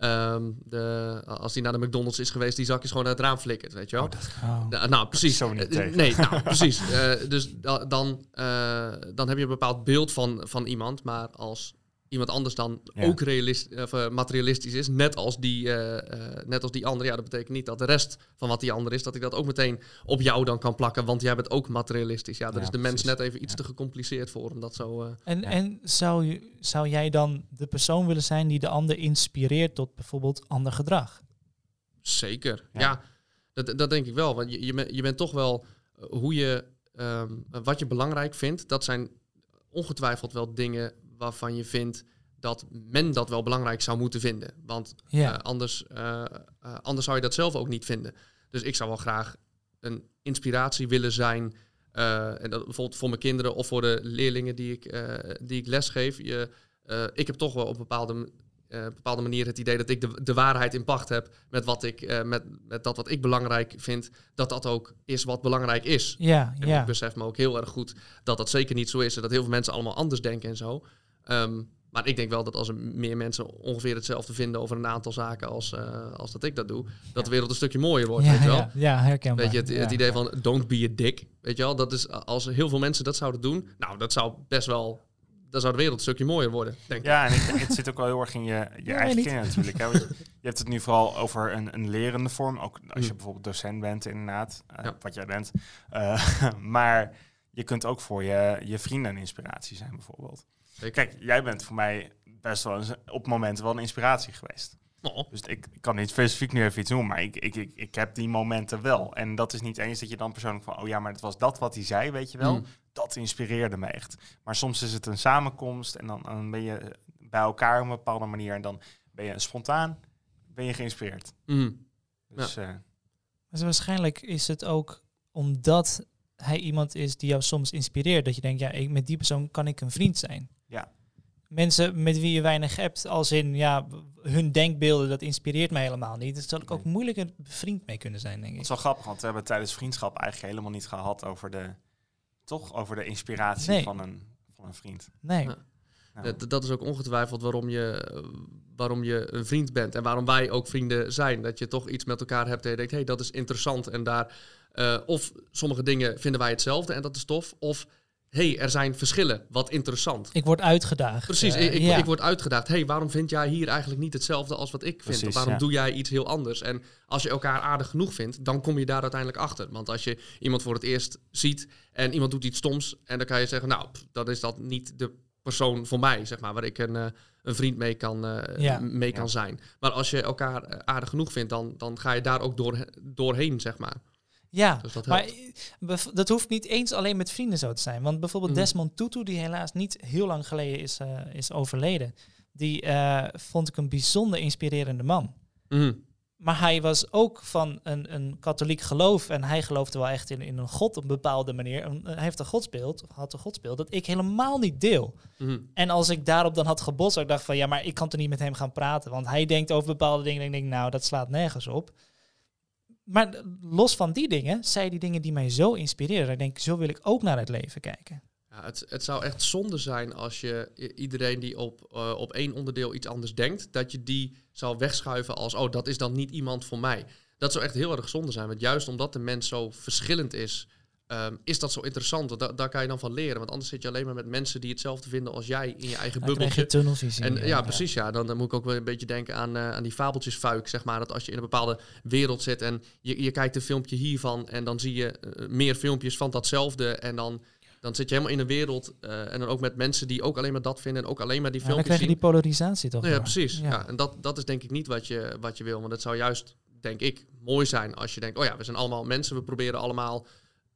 [SPEAKER 3] ehm, de, als hij naar de McDonald's is geweest, die zakjes gewoon uit het raam flikkert, weet je wel.
[SPEAKER 1] Oh, dat-
[SPEAKER 2] Oh.
[SPEAKER 3] Nou, nou, precies.
[SPEAKER 1] zo niet
[SPEAKER 3] Eh,
[SPEAKER 1] tegen.
[SPEAKER 3] Nee, nou, precies. Eh, dus da- dan, eh, dan heb je een bepaald beeld van, van iemand. Maar als iemand anders dan
[SPEAKER 1] Ja.
[SPEAKER 3] ook realist, of, eh, materialistisch is, net als, die, eh, eh, net als die andere, ja, dat betekent niet dat de rest van wat die ander is, dat ik dat ook meteen op jou dan kan plakken, want jij bent ook materialistisch. Ja, daar
[SPEAKER 1] Ja,
[SPEAKER 3] is de mens net even iets
[SPEAKER 1] Ja.
[SPEAKER 3] te gecompliceerd voor om dat zo... eh,
[SPEAKER 2] En,
[SPEAKER 1] Ja.
[SPEAKER 2] en zou, je, zou jij dan de persoon willen zijn die de ander inspireert tot bijvoorbeeld ander gedrag?
[SPEAKER 3] Zeker,
[SPEAKER 1] Ja.
[SPEAKER 3] ja. dat, dat denk ik wel. Want je, je, bent- je bent toch wel hoe je, ehm, wat je belangrijk vindt, dat zijn ongetwijfeld wel dingen waarvan je vindt dat men dat wel belangrijk zou moeten vinden. Want
[SPEAKER 2] Ja.
[SPEAKER 3] eh, anders, eh, eh, anders zou je dat zelf ook niet vinden. Dus ik zou wel graag een inspiratie willen zijn. en dat bijvoorbeeld voor mijn kinderen of voor de leerlingen die ik, die ik lesgeef. Je, ik heb toch wel op een bepaalde, bepaalde manier het idee dat ik de, de waarheid in pacht heb met, wat ik, met, met dat wat ik belangrijk vind. Dat dat ook is wat belangrijk is.
[SPEAKER 2] Ja,
[SPEAKER 3] En
[SPEAKER 2] ja.
[SPEAKER 3] ik besef me ook heel erg goed dat dat zeker niet zo is. En dat heel veel mensen allemaal anders denken en zo. Ehm, maar ik denk wel dat als er meer mensen ongeveer hetzelfde vinden over een aantal zaken als, eh, als dat ik dat doe, dat de wereld een stukje mooier wordt,
[SPEAKER 2] ja,
[SPEAKER 3] weet je wel.
[SPEAKER 2] ja, ja, herkenbaar.
[SPEAKER 3] Weet je, het, het
[SPEAKER 2] Ja.
[SPEAKER 3] idee van don't be a dick, weet je wel. Dat is, als heel veel mensen dat zouden doen, nou, dat zou best wel dan zou de wereld een stukje mooier worden, denk ik.
[SPEAKER 1] Ja, en ik denk, het zit ook wel heel erg in je, je eigen kinderen natuurlijk. Hè? Want je hebt het nu vooral over een, een lerende vorm. Ook als je
[SPEAKER 3] Mm.
[SPEAKER 1] bijvoorbeeld docent bent, inderdaad. eh,
[SPEAKER 3] Ja.
[SPEAKER 1] Wat jij bent. Eh, maar je kunt ook voor je, je vrienden een inspiratie zijn, bijvoorbeeld.
[SPEAKER 3] Zeker.
[SPEAKER 1] Kijk, jij bent voor mij best wel eens, op momenten wel een inspiratie geweest.
[SPEAKER 3] Oh,
[SPEAKER 1] Dus ik, ik kan niet specifiek nu even iets noemen, maar ik, ik, ik, ik heb die momenten wel. En dat is niet eens dat je dan persoonlijk van, oh ja, maar het was dat wat hij zei, weet je wel.
[SPEAKER 3] Mm.
[SPEAKER 1] Dat inspireerde me echt. Maar soms is het een samenkomst en dan, dan ben je bij elkaar op een bepaalde manier en dan ben je spontaan, ben je geïnspireerd.
[SPEAKER 3] mm.
[SPEAKER 1] Dus eh,
[SPEAKER 2] Dus waarschijnlijk is het ook omdat hij iemand is die jou soms inspireert. Dat je denkt, ja, ik, met die persoon kan ik een vriend zijn.
[SPEAKER 1] Ja.
[SPEAKER 2] Mensen met wie je weinig hebt, als in ja, hun denkbeelden, dat inspireert mij helemaal niet. Daar zal ik ook moeilijk een vriend mee kunnen zijn, denk
[SPEAKER 1] dat
[SPEAKER 2] ik.
[SPEAKER 1] is wel grappig, want we hebben tijdens vriendschap eigenlijk helemaal niet gehad over de, toch, over de inspiratie
[SPEAKER 2] Nee.
[SPEAKER 1] van, een, van een vriend.
[SPEAKER 2] Nee.
[SPEAKER 3] Ja.
[SPEAKER 1] Nou,
[SPEAKER 3] Dat, dat is ook ongetwijfeld waarom je, waarom je een vriend bent. En waarom wij ook vrienden zijn. Dat je toch iets met elkaar hebt en je denkt, hé, hey, dat is interessant. En daar, eh, of sommige dingen vinden wij hetzelfde en dat is tof. Of, hé, hey, er zijn verschillen, wat interessant.
[SPEAKER 2] Ik word uitgedaagd.
[SPEAKER 3] Precies,
[SPEAKER 2] eh,
[SPEAKER 3] ik, ik,
[SPEAKER 2] ja.
[SPEAKER 3] ik word uitgedaagd. Hé, hey, waarom vind jij hier eigenlijk niet hetzelfde als wat ik vind?
[SPEAKER 1] Precies,
[SPEAKER 3] of waarom
[SPEAKER 1] ja.
[SPEAKER 3] doe jij iets heel anders? En als je elkaar aardig genoeg vindt, dan kom je daar uiteindelijk achter. Want als je iemand voor het eerst ziet en iemand doet iets stoms... en dan kan je zeggen, nou, pff, dat is dat niet de persoon voor mij, zeg maar... waar ik een, eh, een vriend mee kan, eh,
[SPEAKER 2] Ja.
[SPEAKER 3] mee kan
[SPEAKER 1] Ja.
[SPEAKER 3] zijn. Maar als je elkaar eh, aardig genoeg vindt, dan, dan ga je daar ook door, doorheen, zeg maar.
[SPEAKER 2] Ja,
[SPEAKER 3] Dus dat
[SPEAKER 2] maar eh, dat hoeft niet eens alleen met vrienden zo te zijn. Want bijvoorbeeld
[SPEAKER 3] Mhm.
[SPEAKER 2] Desmond Tutu, die helaas niet heel lang geleden is, eh, is overleden, die eh, vond ik een bijzonder inspirerende man.
[SPEAKER 3] Mhm.
[SPEAKER 2] Maar hij was ook van een, een katholiek geloof en hij geloofde wel echt in, in een god op een bepaalde manier. En hij heeft een godsbeeld, of had een godsbeeld, dat ik helemaal niet deel.
[SPEAKER 3] Mhm.
[SPEAKER 2] En als ik daarop dan had gebotst, ik dacht van ja, maar ik kan toch niet met hem gaan praten, want hij denkt over bepaalde dingen en ik denk nou, dat slaat nergens op. Maar los van die dingen, zei die dingen die mij zo inspireren. Ik denk, zo wil ik ook naar het leven kijken.
[SPEAKER 3] Ja, het, het zou echt zonde zijn als je iedereen die op, eh, op één onderdeel iets anders denkt, dat je die zou wegschuiven als, oh, dat is dan niet iemand voor mij. Dat zou echt heel erg zonde zijn, want juist omdat de mens zo verschillend is, ehm, is dat zo interessant. Want da- daar kan je dan van leren, want anders zit je alleen maar met mensen die hetzelfde vinden als jij in je eigen
[SPEAKER 2] Dan krijg
[SPEAKER 3] bubbeltje.
[SPEAKER 2] je tunnelvisie.
[SPEAKER 3] En ja, precies. Ja. Dan, dan moet ik ook wel een beetje denken aan, eh, aan die fabeltjesfuik, zeg maar. Dat als je in een bepaalde wereld zit en je, je kijkt een filmpje hiervan en dan zie je eh, meer filmpjes van datzelfde en dan, dan zit je helemaal in een wereld eh, en dan ook met mensen die ook alleen maar dat vinden en ook alleen maar die
[SPEAKER 2] Ja, dan
[SPEAKER 3] filmpjes
[SPEAKER 2] krijg je die polarisatie toch?
[SPEAKER 3] Ja, precies. Ja.
[SPEAKER 2] Ja.
[SPEAKER 3] En dat, dat is denk ik niet wat je, wat je wil. Want het zou juist, denk ik, mooi zijn als je denkt... oh ja, we zijn allemaal mensen. We proberen allemaal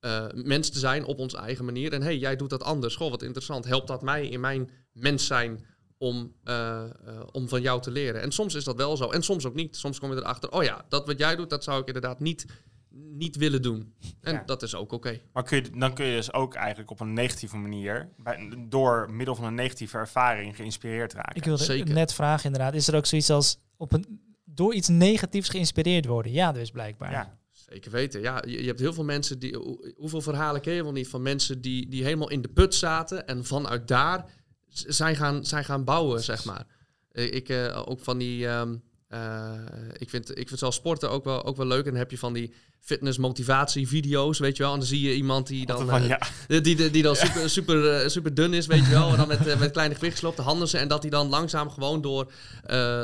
[SPEAKER 3] eh mens te zijn op onze eigen manier. En hey, jij doet dat anders. Goh, wat interessant. Helpt dat mij in mijn mens zijn om, eh, eh, om van jou te leren? En soms is dat wel zo. En soms ook niet. Soms kom je erachter... oh ja, dat wat jij doet, dat zou ik inderdaad niet, niet willen doen. En
[SPEAKER 1] Ja.
[SPEAKER 3] dat is ook oké.
[SPEAKER 1] Maar kun je, dan kun je dus ook eigenlijk op een negatieve manier, bij, door middel van een negatieve ervaring, geïnspireerd raken.
[SPEAKER 2] Ik wilde
[SPEAKER 3] Zeker.
[SPEAKER 2] net vragen inderdaad. Is er ook zoiets als op een, door iets negatiefs geïnspireerd worden? Ja, dus blijkbaar.
[SPEAKER 1] ja,
[SPEAKER 3] Zeker weten. Ja, je, je hebt heel veel mensen die. hoe- Hoeveel verhalen ken je wel niet van mensen die, die helemaal in de put zaten en vanuit daar zijn gaan, zijn gaan bouwen, zeg maar. Eh, Ik eh, ook van die. ehm, eh, ik, vind, ik vind zelf sporten ook wel, ook wel leuk. En dan heb je van die fitness motivatie video's, weet je wel. En dan zie je iemand die dan.
[SPEAKER 1] van,
[SPEAKER 3] eh,
[SPEAKER 1] ja,
[SPEAKER 3] die, die, die dan super, super, eh, super dun is, weet je wel. En dan met, met kleine gewichtjes op de handen. En dat hij dan langzaam gewoon door,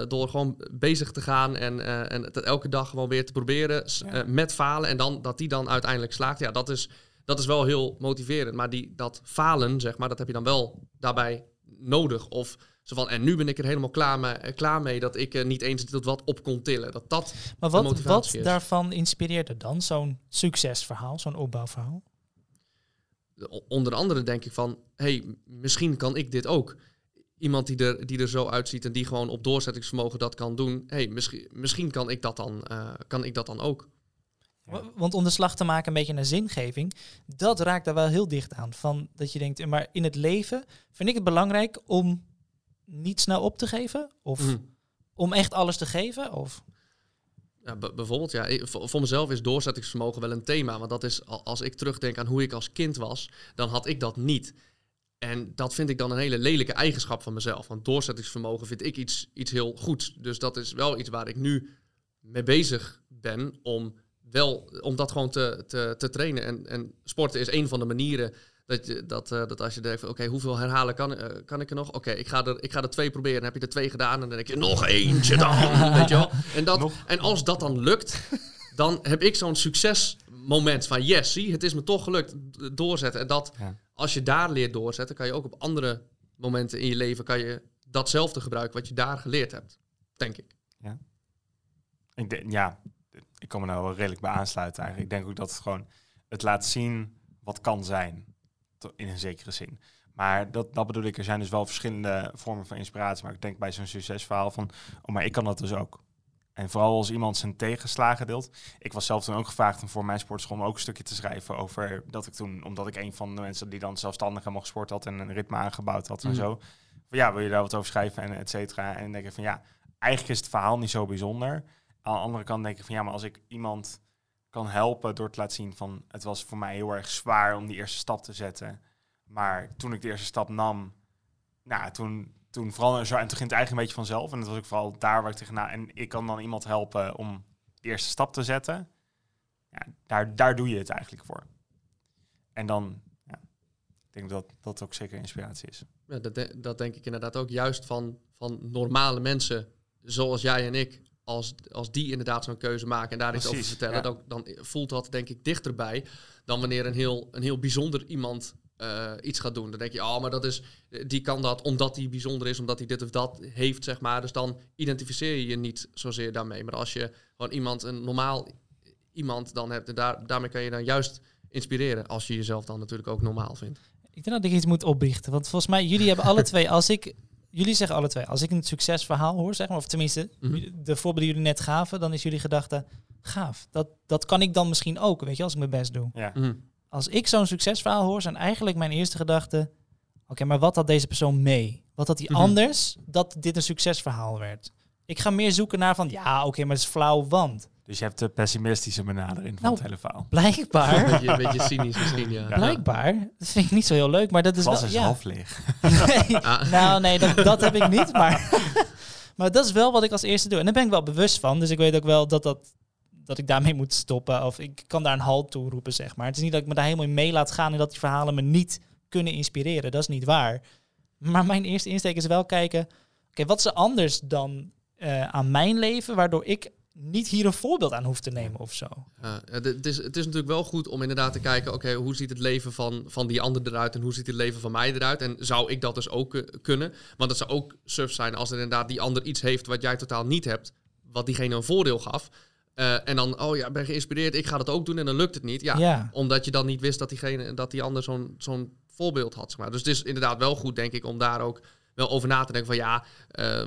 [SPEAKER 3] door gewoon bezig te gaan. En, en het elke dag gewoon weer te proberen.
[SPEAKER 2] Ja.
[SPEAKER 3] met falen. En dan dat die dan uiteindelijk slaagt. Ja, dat is, dat is wel heel motiverend. Maar die, dat falen, zeg maar, dat heb je dan wel daarbij nodig. Of zo van, en nu ben ik er helemaal klaar mee, eh, klaar mee dat ik eh, niet eens tot wat op kon tillen. Dat dat
[SPEAKER 2] Maar wat, wat
[SPEAKER 3] is.
[SPEAKER 2] daarvan inspireert er dan? Zo'n succesverhaal, zo'n opbouwverhaal?
[SPEAKER 3] Onder andere denk ik van, hey, misschien kan ik dit ook. Iemand die er, die er zo uitziet en die gewoon op doorzettingsvermogen dat kan doen. hey, misschien, misschien kan, ik dat dan, eh, kan ik dat dan ook.
[SPEAKER 1] Ja.
[SPEAKER 2] Want om de slag te maken een beetje naar zingeving, dat raakt daar wel heel dicht aan. Van dat je denkt, maar in het leven vind ik het belangrijk om niet snel op te geven? Of
[SPEAKER 3] Mhm.
[SPEAKER 2] om echt alles te geven? Of
[SPEAKER 3] Ja, bijvoorbeeld, ja, voor, mezelf is doorzettingsvermogen wel een thema. Want dat is, al- als ik terugdenk aan hoe ik als kind was, dan had ik dat niet. En dat vind ik dan een hele lelijke eigenschap van mezelf. Want doorzettingsvermogen vind ik iets, iets heel goeds. Dus dat is wel iets waar ik nu mee bezig ben om, wel, om dat gewoon te, te, te trainen. En, en sporten is een van de manieren Dat, je, dat, eh, dat als je denkt, van, oké, hoeveel herhalen kan, eh, kan ik er nog? Oké, ik, ga er, ik ga er twee proberen. Dan heb je er twee gedaan en dan denk je, nog eentje dan. weet je wel? En, dat,
[SPEAKER 1] Nog?
[SPEAKER 3] en als dat dan lukt, dan heb ik zo'n succesmoment van, yes, zie, het is me toch gelukt. Doorzetten. En dat,
[SPEAKER 1] Ja.
[SPEAKER 3] als je daar leert doorzetten, kan je ook op andere momenten in je leven, kan je datzelfde gebruiken wat je daar geleerd hebt. Denk ik.
[SPEAKER 1] Ik denk, ja, ik kan me nou wel redelijk bij aansluiten eigenlijk. Ik denk ook dat het gewoon het laat zien wat kan zijn. In een zekere zin. Maar dat, dat bedoel ik, er zijn dus wel verschillende vormen van inspiratie. Maar ik denk bij zo'n succesverhaal van, oh, maar ik kan dat dus ook. En vooral als iemand zijn tegenslagen deelt. Ik was zelf toen ook gevraagd om voor mijn sportschool ook een stukje te schrijven over dat ik toen, omdat ik een van de mensen die dan zelfstandig helemaal gesport had en een ritme aangebouwd had en
[SPEAKER 3] Mhm.
[SPEAKER 1] zo. Van, ja, wil je daar wat over schrijven en et cetera. En dan denk ik van ja, eigenlijk is het verhaal niet zo bijzonder. Aan de andere kant denk ik van ja, maar als ik iemand kan helpen door te laten zien van het was voor mij heel erg zwaar om die eerste stap te zetten. Maar toen ik de eerste stap nam, nou, toen, toen zo. En toen ging het eigenlijk een beetje vanzelf. En dat was ook vooral daar waar ik tegenaan. En ik kan dan iemand helpen om de eerste stap te zetten. Ja, daar, daar doe je het eigenlijk voor. En dan, ja, ik denk dat dat ook zeker inspiratie is.
[SPEAKER 3] Ja, dat, dat denk ik inderdaad ook juist van, van normale mensen zoals jij en ik. Als, als die inderdaad zo'n keuze maken en daar iets over vertellen,
[SPEAKER 1] ja.
[SPEAKER 3] dan, dan voelt dat denk ik dichterbij dan wanneer een heel, een heel bijzonder iemand eh, iets gaat doen. Dan denk je, oh, maar dat is, die kan dat omdat hij bijzonder is, omdat hij dit of dat heeft, zeg maar. Dus dan identificeer je je niet zozeer daarmee. Maar als je gewoon iemand, een normaal iemand dan hebt, en daar, daarmee kan je dan juist inspireren. Als je jezelf dan natuurlijk ook normaal vindt.
[SPEAKER 2] Ik denk dat ik iets moet opbiechten. Want volgens mij, jullie hebben alle twee, als ik, jullie zeggen alle twee, als ik een succesverhaal hoor, zeg maar, of tenminste,
[SPEAKER 3] Mhm.
[SPEAKER 2] de voorbeelden die jullie net gaven, dan is jullie gedachte, gaaf. Dat, dat kan ik dan misschien ook, weet je, als ik mijn best doe.
[SPEAKER 1] Ja,
[SPEAKER 3] Mhm.
[SPEAKER 2] Als ik zo'n succesverhaal hoor, zijn eigenlijk mijn eerste gedachten, oké, maar wat had deze persoon mee? Wat had hij
[SPEAKER 3] Mhm.
[SPEAKER 2] anders dat dit een succesverhaal werd? Ik ga meer zoeken naar van, ja, oké, maar het is flauw, want
[SPEAKER 1] dus je hebt de pessimistische benadering van
[SPEAKER 2] Nou,
[SPEAKER 1] het hele verhaal.
[SPEAKER 2] blijkbaar,
[SPEAKER 3] Een beetje, een beetje cynisch misschien, ja.
[SPEAKER 1] Ja.
[SPEAKER 2] blijkbaar, dat vind ik niet zo heel leuk, maar dat is
[SPEAKER 1] was
[SPEAKER 2] wel, ja.
[SPEAKER 1] half leeg.
[SPEAKER 2] Nee,
[SPEAKER 3] Ah.
[SPEAKER 2] nou nee, dat, dat heb ik niet. Maar, maar dat is wel wat ik als eerste doe. En daar ben ik wel bewust van. Dus ik weet ook wel dat, dat, dat ik daarmee moet stoppen. Of ik kan daar een halt toe roepen, zeg maar. Het is niet dat ik me daar helemaal in mee laat gaan... en dat die verhalen me niet kunnen inspireren. Dat is niet waar. Maar mijn eerste insteek is wel kijken... oké, wat is er anders dan eh, aan mijn leven... waardoor ik niet hier een voorbeeld aan hoef te nemen of zo.
[SPEAKER 3] Ja, het, is, het is natuurlijk wel goed om inderdaad te kijken, oké, hoe ziet het leven van, van die ander eruit en hoe ziet het leven van mij eruit? En zou ik dat dus ook kunnen? Want het zou ook suf zijn als er inderdaad die ander iets heeft wat jij totaal niet hebt, wat diegene een voordeel gaf. Eh, en dan, oh ja, ben geïnspireerd, ik ga dat ook doen en dan lukt het niet. Ja,
[SPEAKER 2] Ja.
[SPEAKER 3] omdat je dan niet wist dat, diegene, dat die ander zo'n zo'n voorbeeld had. Zeg maar. Dus het is inderdaad wel goed, denk ik, om daar ook wel over na te denken van ja, eh,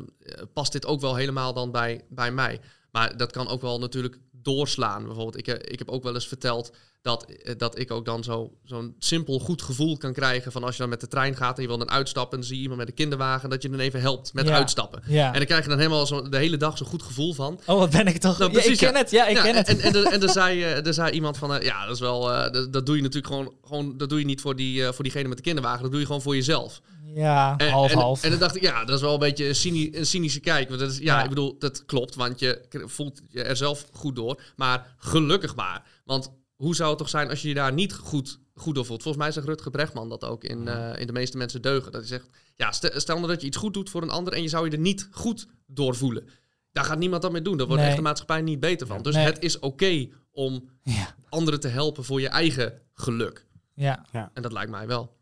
[SPEAKER 3] past dit ook wel helemaal dan bij, bij mij? Maar dat kan ook wel natuurlijk doorslaan. Bijvoorbeeld, ik, eh, ik heb ook wel eens verteld dat, eh, dat ik ook dan zo- zo'n simpel goed gevoel kan krijgen van als je dan met de trein gaat en je wil dan uitstappen en dan zie je iemand met een kinderwagen, dat je dan even helpt met
[SPEAKER 2] Ja.
[SPEAKER 3] uitstappen.
[SPEAKER 2] Ja.
[SPEAKER 3] En dan krijg je dan helemaal zo de hele dag zo'n goed gevoel van.
[SPEAKER 2] Oh, wat ben ik toch...
[SPEAKER 3] Nou,
[SPEAKER 2] ja, ik ken
[SPEAKER 3] ja.
[SPEAKER 2] het. Ja, ik ken het.
[SPEAKER 3] En, en, en, en er, zei, eh, er zei iemand van, ja, dat is wel, dat, dat doe je natuurlijk gewoon, gewoon, dat doe je niet voor, die, voor diegene met de kinderwagen, dat doe je gewoon voor jezelf.
[SPEAKER 2] Ja,
[SPEAKER 3] En,
[SPEAKER 2] half
[SPEAKER 3] en,
[SPEAKER 2] half.
[SPEAKER 3] En dan dacht ik, ja, dat is wel een beetje een, cyni- een cynische kijk. Want dat is, ja,
[SPEAKER 2] Ja.
[SPEAKER 3] ik bedoel, dat klopt, want je voelt je er zelf goed door. Maar gelukkig maar. Want hoe zou het toch zijn als je je daar niet goed, goed door voelt? Volgens mij zegt Rutger Brechtman dat ook in, eh, in De meeste mensen deugen. Dat hij zegt, ja, stel, nou dat je iets goed doet voor een ander en je zou je er niet goed door voelen. Daar gaat niemand dat mee doen. Daar wordt
[SPEAKER 2] Nee.
[SPEAKER 3] echt de maatschappij niet beter van. Dus
[SPEAKER 2] Nee.
[SPEAKER 3] het is oké om
[SPEAKER 2] ja.
[SPEAKER 3] anderen te helpen voor je eigen geluk.
[SPEAKER 2] ja,
[SPEAKER 3] En dat lijkt mij wel.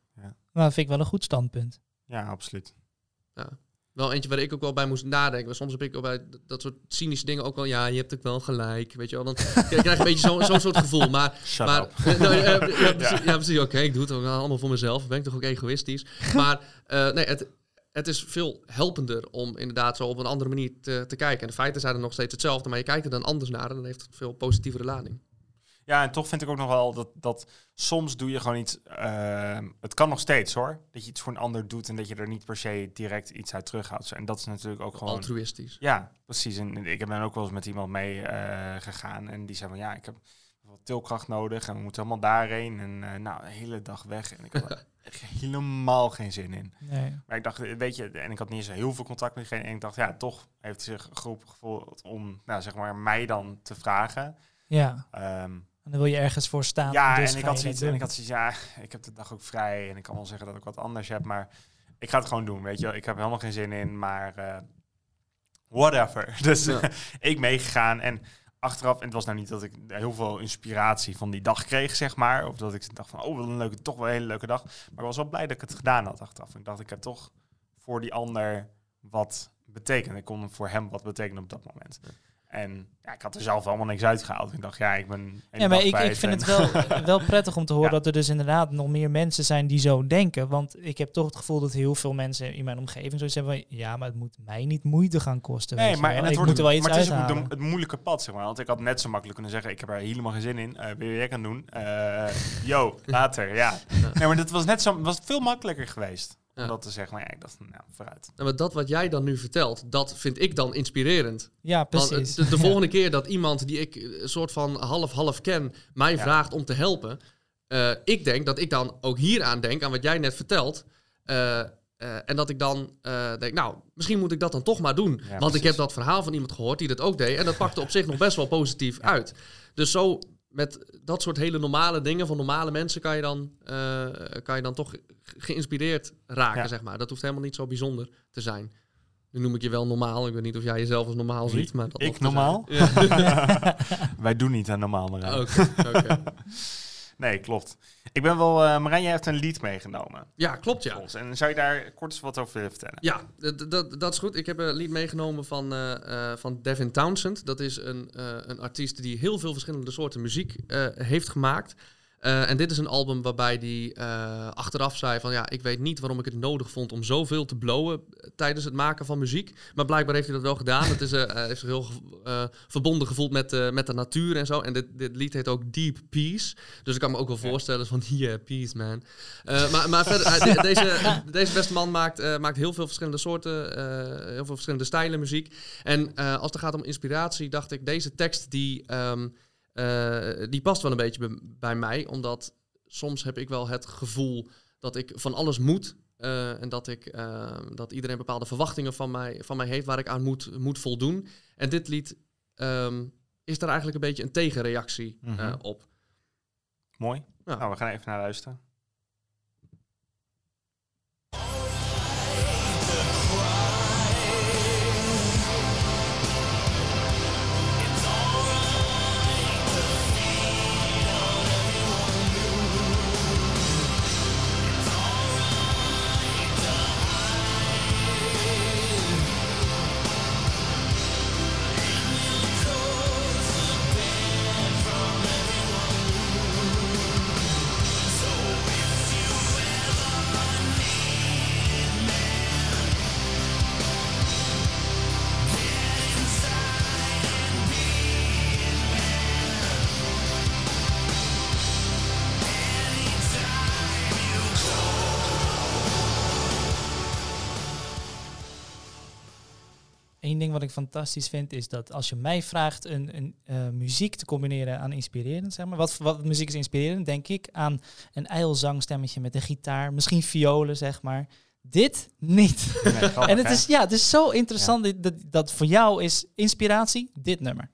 [SPEAKER 2] Nou, dat vind ik wel een goed standpunt.
[SPEAKER 1] Ja, absoluut.
[SPEAKER 3] Wel eentje waar ik ook wel bij moest nadenken. Want soms heb ik ook bij dat soort cynische dingen ook wel... Ja, je hebt ook wel gelijk, weet je wel. Dan krijg je een beetje zo'n zo'n soort gevoel. Maar,
[SPEAKER 1] Shut
[SPEAKER 3] maar
[SPEAKER 1] up.
[SPEAKER 3] nou, ja, ja, precies, ja, precies. Oké, ik doe het ook allemaal voor mezelf. Ben ik toch ook egoïstisch. Maar eh, nee, het, het is veel helpender om inderdaad zo op een andere manier te, te kijken. En de feiten zijn er nog steeds hetzelfde. Maar je kijkt er dan anders naar en dan heeft het veel positievere lading.
[SPEAKER 1] Ja, en toch vind ik ook nog wel dat, dat soms doe je gewoon iets. ehm, het kan nog steeds hoor. Dat je iets voor een ander doet en dat je er niet per se direct iets uit terughoudt. En dat is natuurlijk ook gewoon.
[SPEAKER 3] Altruïstisch.
[SPEAKER 1] Ja, precies. En ik heb dan ook wel eens met iemand mee eh, gegaan. En die zei van ja, ik heb wat tilkracht nodig en we moeten allemaal daarheen. En eh, nou, een hele dag weg. En ik had er echt helemaal geen zin in.
[SPEAKER 2] Nee.
[SPEAKER 1] Maar ik dacht, eh, weet je, en ik had niet eens zo heel veel contact met diegene. En ik dacht, ja, toch heeft zich geroepen gevoeld om, nou, zeg maar, mij dan te vragen.
[SPEAKER 2] Ja,
[SPEAKER 1] Ehm,
[SPEAKER 2] en En dan wil je ergens voor staan.
[SPEAKER 1] Ja,
[SPEAKER 2] dus
[SPEAKER 1] en ik had zoiets, en ik had zoiets, ja, ik heb de dag ook vrij en ik kan wel zeggen dat ik wat anders heb, maar ik ga het gewoon doen, weet je wel. Ik heb er helemaal geen zin in, maar eh, whatever. Dus
[SPEAKER 3] Ja.
[SPEAKER 1] ik meegegaan en achteraf, en het was nou niet dat ik heel veel inspiratie van die dag kreeg, zeg maar, of dat ik dacht van, oh, wat een leuke, toch wel een hele leuke dag, maar ik was wel blij dat ik het gedaan had achteraf. Ik dacht, ik heb toch voor die ander wat betekend. Ik kon voor hem wat betekenen op dat moment. En ja, ik had er zelf allemaal niks uitgehaald. Ik dacht, ja, ik ben.
[SPEAKER 2] Ja, maar ik, ik vind
[SPEAKER 1] en-
[SPEAKER 2] het wel, wel prettig om te horen
[SPEAKER 1] Ja.
[SPEAKER 2] dat er dus inderdaad nog meer mensen zijn die zo denken. Want ik heb toch het gevoel dat heel veel mensen in mijn omgeving zoiets hebben van... Ja, maar het moet mij niet moeite gaan kosten.
[SPEAKER 1] Nee, maar, en het
[SPEAKER 2] ik
[SPEAKER 1] wordt,
[SPEAKER 2] moet er wel iets
[SPEAKER 1] maar het is ook
[SPEAKER 2] uithalen.
[SPEAKER 1] de- het moeilijke pad, zeg maar. Want ik had net zo makkelijk kunnen zeggen, ik heb er helemaal geen zin in. Eh wil jij gaan doen? Eh yo, later, ja. Nee, maar dat was net zo, was veel makkelijker geweest.
[SPEAKER 3] Ja.
[SPEAKER 1] dat te zeggen, maar ja, ik dacht, nou, vooruit.
[SPEAKER 3] En maar dat wat jij dan nu vertelt, dat vind ik dan inspirerend.
[SPEAKER 2] Ja,
[SPEAKER 3] Want
[SPEAKER 2] precies.
[SPEAKER 3] de, de
[SPEAKER 2] Ja.
[SPEAKER 3] volgende keer dat iemand die ik een soort van half-half ken, mij
[SPEAKER 1] Ja.
[SPEAKER 3] vraagt om te helpen. eh, ik denk dat ik dan ook hier aan denk, aan wat jij net vertelt. eh, eh, en dat ik dan eh, denk, nou, misschien moet ik dat dan toch maar doen. Want ik heb dat verhaal van iemand gehoord die dat ook deed. En dat pakte op zich nog best wel positief uit. Dus zo met dat soort hele normale dingen van normale mensen kan je dan, eh, kan je dan toch ge- geïnspireerd raken,
[SPEAKER 1] Ja.
[SPEAKER 3] zeg maar. Dat hoeft helemaal niet zo bijzonder te zijn. Nu noem ik je wel normaal. Ik weet niet of jij jezelf als normaal ziet. Maar dat
[SPEAKER 1] Ik normaal?
[SPEAKER 3] Ja.
[SPEAKER 1] Wij doen niet aan normaal, Marijn.
[SPEAKER 3] Oké, oké.
[SPEAKER 1] Nee, klopt. Ik ben wel, eh Marijn, jij hebt een lied meegenomen.
[SPEAKER 3] Ja, klopt ja.
[SPEAKER 1] En zou je daar kort eens wat over willen vertellen?
[SPEAKER 3] Ja, dat is goed. Ik heb een lied meegenomen van, eh, eh, van Devin Townsend. Dat is een, een artiest die heel veel verschillende soorten muziek heeft gemaakt. Eh, en dit is een album waarbij hij eh, achteraf zei van... ja, ik weet niet waarom ik het nodig vond om zoveel te blowen eh, tijdens het maken van muziek. Maar blijkbaar heeft hij dat wel gedaan. Het is, hij heeft zich heel verbonden gevoeld met, met de natuur en zo. En dit, dit lied heet ook Deep Peace. Dus ik kan me ook wel voorstellen van... yeah, peace man. Maar, maar verder, de- deze, deze beste man maakt, maakt heel veel verschillende soorten, heel veel verschillende stijlen muziek. En als het gaat om inspiratie, dacht ik, deze tekst die, ehm, eh, die past wel een beetje bij, bij mij. Omdat soms heb ik wel het gevoel dat ik van alles moet. eh, en dat, ik, eh, dat iedereen bepaalde verwachtingen van mij, van mij heeft waar ik aan moet, moet voldoen. En dit lied ehm, is daar eigenlijk een beetje een tegenreactie
[SPEAKER 1] Mhm.
[SPEAKER 3] op.
[SPEAKER 1] Mooi.
[SPEAKER 3] Ja.
[SPEAKER 1] Nou, we gaan even naar luisteren.
[SPEAKER 2] Ding wat ik fantastisch vind is dat als je mij vraagt een, een eh, muziek te combineren aan inspirerend, zeg maar. Wat, wat muziek is inspirerend, denk ik aan een ijlzangstemmetje met een gitaar, misschien violen, zeg maar. Dit niet.
[SPEAKER 1] Nee, grappig,
[SPEAKER 2] en het is, ja, het is zo interessant dat, dat voor jou is inspiratie dit nummer.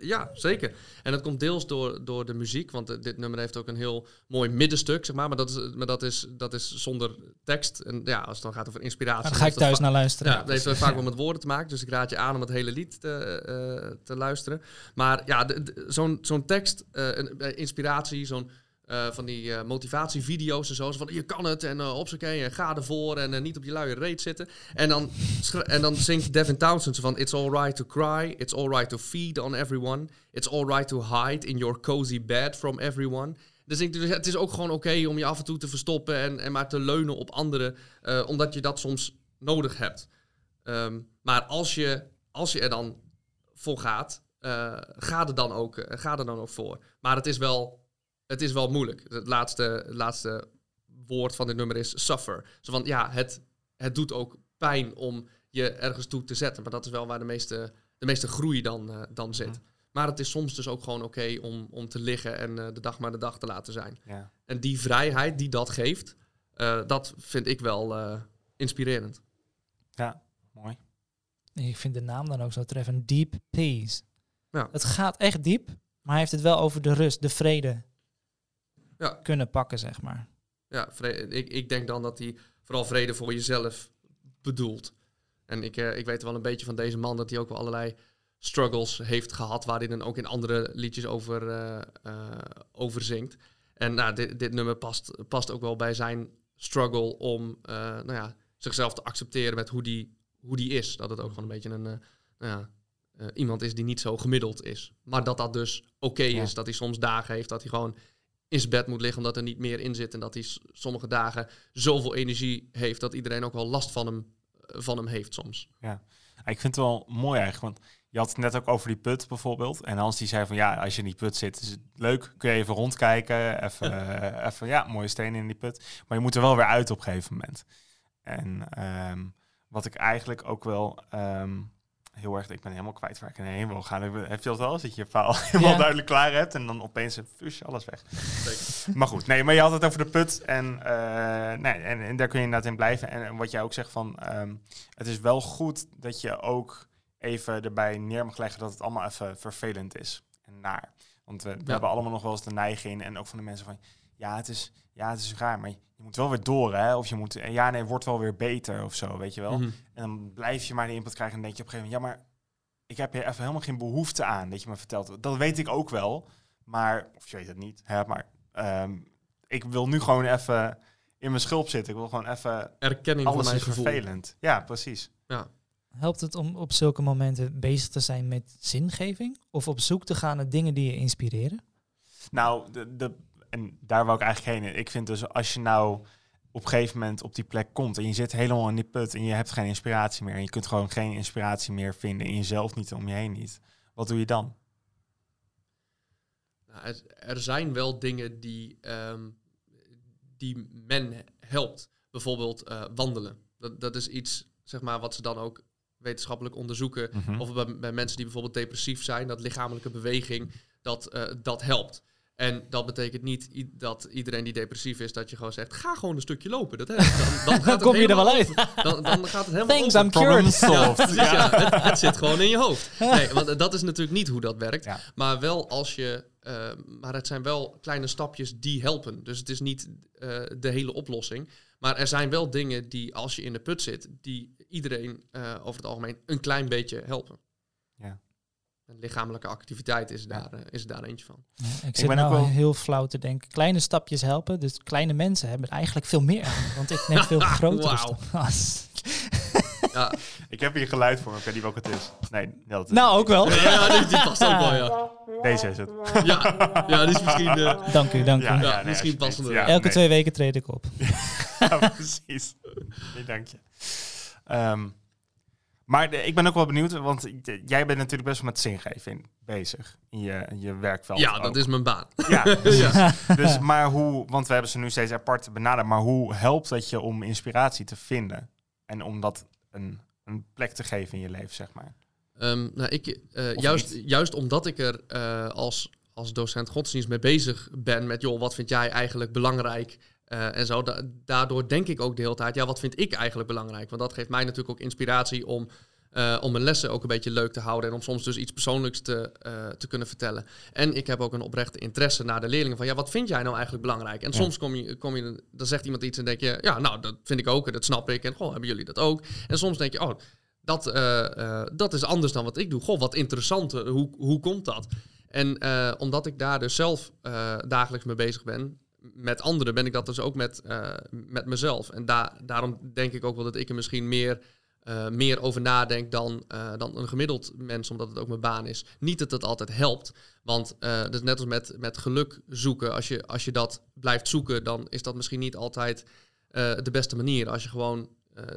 [SPEAKER 3] Ja, zeker. En dat komt deels door, door de muziek, want eh, dit nummer heeft ook een heel mooi middenstuk, zeg maar. Maar dat is, maar dat is, dat is zonder tekst. En ja, als het dan gaat over inspiratie...
[SPEAKER 2] Maar dan ga ik thuis naar luisteren.
[SPEAKER 3] Ja, dat heeft vaak wel met woorden te maken, dus ik raad je aan om het hele lied te, eh, te luisteren. Maar ja, zo'n zo'n tekst, eh, eh, inspiratie, zo'n eh, van die eh, motivatievideo's en zo. van je kan het en uh, op z'n en ga ervoor en eh, niet op je luie reet zitten. En dan, en dan zingt Devin Townsend van It's alright to cry, it's alright to feed on everyone, it's alright to hide in your cozy bed from everyone. Dus het is ook gewoon oké om je af en toe te verstoppen en, en maar te leunen op anderen, omdat je dat soms nodig hebt. Ehm, maar als je, als je er dan voor gaat, ga, er dan ook, ga er dan ook voor. Maar het is wel, het is wel moeilijk. Het laatste, het laatste woord van dit nummer is suffer. Zo van, ja, het, het doet ook pijn om je ergens toe te zetten. Maar dat is wel waar de meeste, de meeste groei dan, eh, dan zit. Maar het is soms dus ook gewoon oké om, om te liggen en eh, de dag maar de dag te laten zijn.
[SPEAKER 1] Ja.
[SPEAKER 3] En die vrijheid die dat geeft, eh, dat vind ik wel eh, inspirerend.
[SPEAKER 1] ja, mooi.
[SPEAKER 2] Ik vind de naam dan ook zo treffend. Deep Peace.
[SPEAKER 3] Ja.
[SPEAKER 2] Het gaat echt diep. Maar hij heeft het wel over de rust, de vrede
[SPEAKER 3] Ja.
[SPEAKER 2] kunnen pakken, zeg maar.
[SPEAKER 3] Ja, ik, ik denk dan dat hij vooral vrede voor jezelf bedoelt. En ik, eh, ik weet wel een beetje van deze man dat hij ook wel allerlei struggles heeft gehad, waar hij dan ook in andere liedjes over, eh, over zingt. En nou, dit, dit nummer past, past ook wel bij zijn struggle om eh, nou ja, zichzelf te accepteren met hoe die, hoe die is. Dat het ook gewoon een beetje een, nou ja, iemand is die niet zo gemiddeld is. Maar dat dat dus oké
[SPEAKER 1] Ja.
[SPEAKER 3] is. Dat hij soms dagen heeft dat hij gewoon in zijn bed moet liggen omdat er niet meer in zit. En dat hij sommige dagen zoveel energie heeft dat iedereen ook wel last van hem, eh, van hem heeft soms.
[SPEAKER 1] Ja, ik vind het wel mooi eigenlijk, want je had het net ook over die put bijvoorbeeld. En Hans die zei van ja, als je in die put zit, is het leuk. Kun je even rondkijken, even, eh, even ja, mooie stenen in die put. Maar je moet er wel weer uit op een gegeven moment. En ehm, wat ik eigenlijk ook wel heel erg, ik ben helemaal kwijt waar ik heen wil gaan. Heb je dat wel eens, dat je je verhaal helemaal
[SPEAKER 2] Ja.
[SPEAKER 1] duidelijk klaar hebt en dan opeens een fusje alles weg. Maar goed, nee, maar je had het over de put en, eh, nee, en, en daar kun je inderdaad in blijven. En wat jij ook zegt van, ehm, het is wel goed dat je ook even erbij neer mag leggen dat het allemaal even vervelend is en naar. Want we, we
[SPEAKER 3] Ja.
[SPEAKER 1] hebben allemaal nog wel eens de neiging en ook van de mensen van, ja, het is, ja, het is raar, maar je moet wel weer door, hè? Of je moet, eh, ja, nee, wordt wel weer beter of zo, weet je wel.
[SPEAKER 3] Mhm.
[SPEAKER 1] En dan blijf je maar de input krijgen en dan denk je op een gegeven moment, ja, maar ik heb hier even helemaal geen behoefte aan dat je me vertelt. Dat weet ik ook wel, maar, of je weet het niet, hè, maar ehm, ik wil nu gewoon even in mijn schulp zitten. Ik wil gewoon even,
[SPEAKER 3] Erkenning van
[SPEAKER 1] alles
[SPEAKER 3] mijn
[SPEAKER 1] is
[SPEAKER 3] gevoel.
[SPEAKER 1] vervelend. Ja, precies.
[SPEAKER 2] Helpt het om op zulke momenten bezig te zijn met zingeving? Of op zoek te gaan naar dingen die je inspireren?
[SPEAKER 1] Nou, de, de, en daar wou ik eigenlijk heen. Ik vind dus als je nou op een gegeven moment op die plek komt en je zit helemaal in die put en je hebt geen inspiratie meer en je kunt gewoon geen inspiratie meer vinden in jezelf niet, om je heen niet. Wat doe je dan?
[SPEAKER 3] Nou, er, zijn wel dingen die, ehm, die men helpt. Bijvoorbeeld eh, wandelen. Dat, dat is iets zeg maar, wat ze dan ook wetenschappelijk onderzoeken.
[SPEAKER 1] Mhm.
[SPEAKER 3] Of bij, bij mensen die bijvoorbeeld depressief zijn, dat lichamelijke beweging, dat, eh, dat helpt. En dat betekent niet dat iedereen die depressief is, dat je gewoon zegt, ga gewoon een stukje lopen. Dat. Dan, dan, gaat
[SPEAKER 2] kom je er
[SPEAKER 3] helemaal
[SPEAKER 2] wel uit.
[SPEAKER 3] Dan, dan gaat het helemaal
[SPEAKER 2] Thanks,
[SPEAKER 3] over.
[SPEAKER 2] I'm cured.
[SPEAKER 3] Ja, precies, ja. Het, het zit gewoon in je hoofd. Nee, want dat is natuurlijk niet hoe dat werkt.
[SPEAKER 1] Ja.
[SPEAKER 3] Maar wel als je. eh, maar het zijn wel kleine stapjes die helpen. Dus het is niet eh, de hele oplossing. Maar er zijn wel dingen die, als je in de put zit, die iedereen eh, over het algemeen een klein beetje helpen.
[SPEAKER 1] Ja.
[SPEAKER 3] Lichamelijke activiteit is
[SPEAKER 1] Ja.
[SPEAKER 3] daar, eh, is daar eentje van.
[SPEAKER 2] Ja, ik zit
[SPEAKER 1] ben
[SPEAKER 2] nou
[SPEAKER 1] ook wel-
[SPEAKER 2] heel flauw te denken. Kleine stapjes helpen. Dus kleine mensen hebben eigenlijk veel meer aan. Want ik neem veel grotere
[SPEAKER 3] Wauw.
[SPEAKER 2] stappen.
[SPEAKER 3] Ja,
[SPEAKER 1] Ik heb hier geluid voor, ik weet niet welke het is. Nee, dat is
[SPEAKER 2] nou, ook wel.
[SPEAKER 3] ja die, die past ook wel, ja.
[SPEAKER 1] Deze is het.
[SPEAKER 3] Ja, ja die is misschien... eh,
[SPEAKER 2] Dank u, dank u.
[SPEAKER 3] Ja,
[SPEAKER 1] nee,
[SPEAKER 3] misschien passender.
[SPEAKER 2] Elke
[SPEAKER 1] nee.
[SPEAKER 2] twee weken treed ik op.
[SPEAKER 1] Ja, precies. Nee, dank je. Ehm, maar de- ik ben ook wel benieuwd, want jij bent natuurlijk best wel met zingeving bezig in je, in je werkveld.
[SPEAKER 3] ja,
[SPEAKER 1] ook.
[SPEAKER 3] dat is mijn baan.
[SPEAKER 1] Ja.
[SPEAKER 3] Ja.
[SPEAKER 1] Dus, maar hoe, want we hebben ze nu steeds apart benaderd, maar hoe helpt het je om inspiratie te vinden en om dat een, een plek te geven in je leven, zeg maar?
[SPEAKER 3] Ehm, nou, ik, eh, juist,
[SPEAKER 1] niet?
[SPEAKER 3] juist omdat ik er eh, als, als docent godsdienst mee bezig ben met, joh, wat vind jij eigenlijk belangrijk? Eh, en zo, da- daardoor denk ik ook de hele tijd, ja, wat vind ik eigenlijk belangrijk? Want dat geeft mij natuurlijk ook inspiratie om, eh, om mijn lessen ook een beetje leuk te houden en om soms dus iets persoonlijks te, eh, te kunnen vertellen. En ik heb ook een oprechte interesse naar de leerlingen van, ja, wat vind jij nou eigenlijk belangrijk? En
[SPEAKER 1] Ja.
[SPEAKER 3] soms kom je, kom je, dan zegt iemand iets en denk je, ja, nou, dat vind ik ook en dat snap ik. En goh, hebben jullie dat ook? En soms denk je, oh, dat, dat is anders dan wat ik doe. Goh, wat interessant. Hoe, hoe komt dat? En omdat ik daar dus zelf dagelijks mee bezig ben, met anderen, ben ik dat dus ook met, eh, met mezelf. En da daarom denk ik ook wel dat ik er misschien meer, eh, meer over nadenk dan, eh, dan een gemiddeld mens, omdat het ook mijn baan is. Niet dat het altijd helpt, want dat is net als met, met geluk zoeken. Als je, als je dat blijft zoeken, dan is dat misschien niet altijd de beste manier. Als je gewoon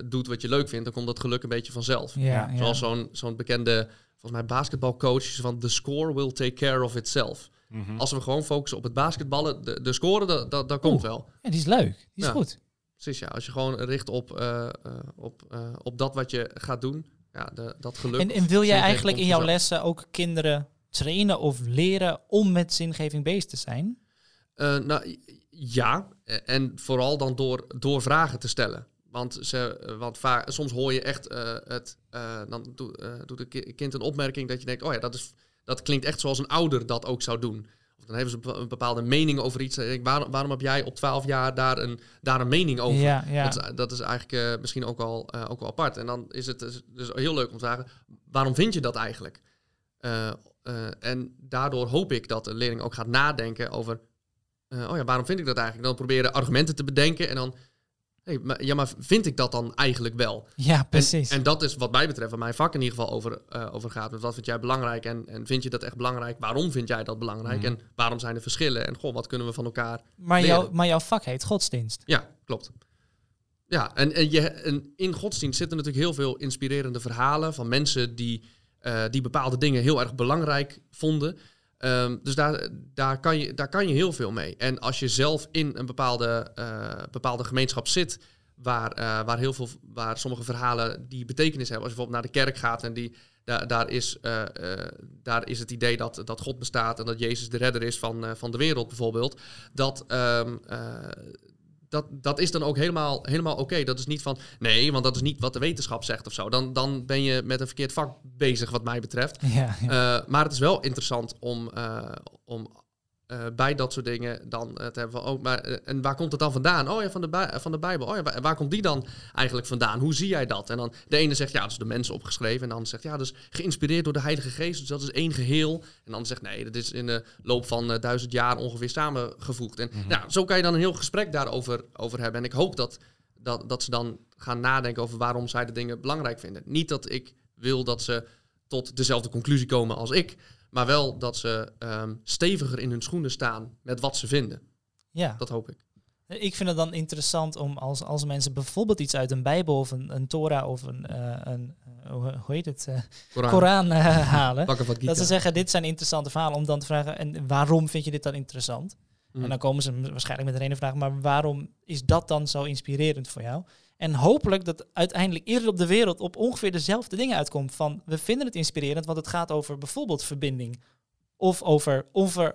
[SPEAKER 3] doet wat je leuk vindt, dan komt dat geluk een beetje vanzelf.
[SPEAKER 2] Ja,
[SPEAKER 1] Ja,
[SPEAKER 2] ja.
[SPEAKER 3] Zoals zo'n zo'n bekende, volgens mij basketbalcoach, van the score will take care of itself.
[SPEAKER 1] Mhm.
[SPEAKER 3] Als we gewoon focussen op het basketballen, de, de score, dat, dat, dat komt
[SPEAKER 2] Oeh.
[SPEAKER 3] wel.
[SPEAKER 2] Ja, die is leuk. Die is
[SPEAKER 3] Ja.
[SPEAKER 2] goed.
[SPEAKER 3] Precies, ja. Als je gewoon richt op, eh, eh, op, eh, op dat wat je gaat doen, ja, de, dat geluk.
[SPEAKER 2] En, en wil jij eigenlijk in jouw lessen ook kinderen trainen of leren om met zingeving bezig te zijn?
[SPEAKER 3] Nou, ja. En vooral dan door, door vragen te stellen. Want, ze, want vaak, soms hoor je echt het. dan doet, doet een ki- kind een opmerking dat je denkt: oh ja, dat is, dat klinkt echt zoals een ouder dat ook zou doen. Of dan hebben ze een bepaalde mening over iets. Ik, waarom, waarom heb jij op 12 jaar daar een, daar een mening over?
[SPEAKER 2] Ja, ja.
[SPEAKER 3] Dat, is, dat is eigenlijk uh, misschien ook wel, uh, ook wel apart. En dan is het dus, dus heel leuk om te vragen, waarom vind je dat eigenlijk? Uh, en daardoor hoop ik dat de leerling ook gaat nadenken over, oh ja, waarom vind ik dat eigenlijk? Dan proberen argumenten te bedenken en dan Hey, maar, ja, maar vind ik dat dan eigenlijk wel?
[SPEAKER 2] Ja, precies.
[SPEAKER 3] En, en, dat is wat mij betreft, waar mijn vak in ieder geval over, uh, over gaat. Met wat vind jij belangrijk en, en vind je dat echt belangrijk? Waarom vind jij dat belangrijk? Mm. En waarom zijn er verschillen? En goh, wat kunnen we van elkaar
[SPEAKER 2] maar, jou, maar jouw vak heet godsdienst.
[SPEAKER 3] Ja, klopt. Ja, en, en, je, en in godsdienst zitten natuurlijk heel veel inspirerende verhalen van mensen die, uh, die bepaalde dingen heel erg belangrijk vonden. Um, dus daar, daar, kan je, daar kan je heel veel mee. En als je zelf in een bepaalde, uh, bepaalde gemeenschap zit, waar, uh, waar, heel veel, waar sommige verhalen die betekenis hebben, als je bijvoorbeeld naar de kerk gaat en die, daar, daar, is, uh, daar is het idee dat, dat God bestaat en dat Jezus de redder is van, van de wereld bijvoorbeeld, dat, um, dat, dat is dan ook helemaal, helemaal oké. Dat is niet van, nee, want dat is niet wat de wetenschap zegt of zo. Dan, dan ben je met een verkeerd vak bezig, wat mij betreft.
[SPEAKER 2] Ja,
[SPEAKER 3] ja. Uh, maar het is wel interessant om, uh, om uh, bij dat soort dingen dan te hebben van, oh, maar en waar komt het dan vandaan? Oh ja, van de, van de Bijbel. Oh ja, waar, waar, komt die dan eigenlijk vandaan? Hoe zie jij dat? En dan de ene zegt, ja, dat is de mensen opgeschreven. En de ander zegt, ja, dat is geïnspireerd door de Heilige Geest. Dus dat is één geheel. En de ander zegt, nee, dat is in de loop van uh, duizend jaar ongeveer samengevoegd. En ja, zo kan je dan een heel gesprek daarover over hebben. En ik hoop dat, dat, dat ze dan gaan nadenken over waarom zij de dingen belangrijk vinden. Niet dat ik wil dat ze tot dezelfde conclusie komen als ik. Maar wel dat ze um, steviger in hun schoenen staan met wat ze vinden.
[SPEAKER 2] Ja.
[SPEAKER 3] Dat hoop ik.
[SPEAKER 2] Ik vind het dan interessant om als, als mensen bijvoorbeeld iets uit een Bijbel of een, een Torah of een, uh, een uh, hoe heet het, uh, Koran, Koran halen. dat ze zeggen, dit zijn interessante verhalen, om dan te vragen, en waarom vind je dit dan interessant? Mm. En dan komen ze waarschijnlijk met een ene vraag, maar waarom is dat dan zo inspirerend voor jou? En hopelijk dat uiteindelijk eerder op de wereld op ongeveer dezelfde dingen uitkomt. Van we vinden het inspirerend, want het gaat over bijvoorbeeld verbinding. Of over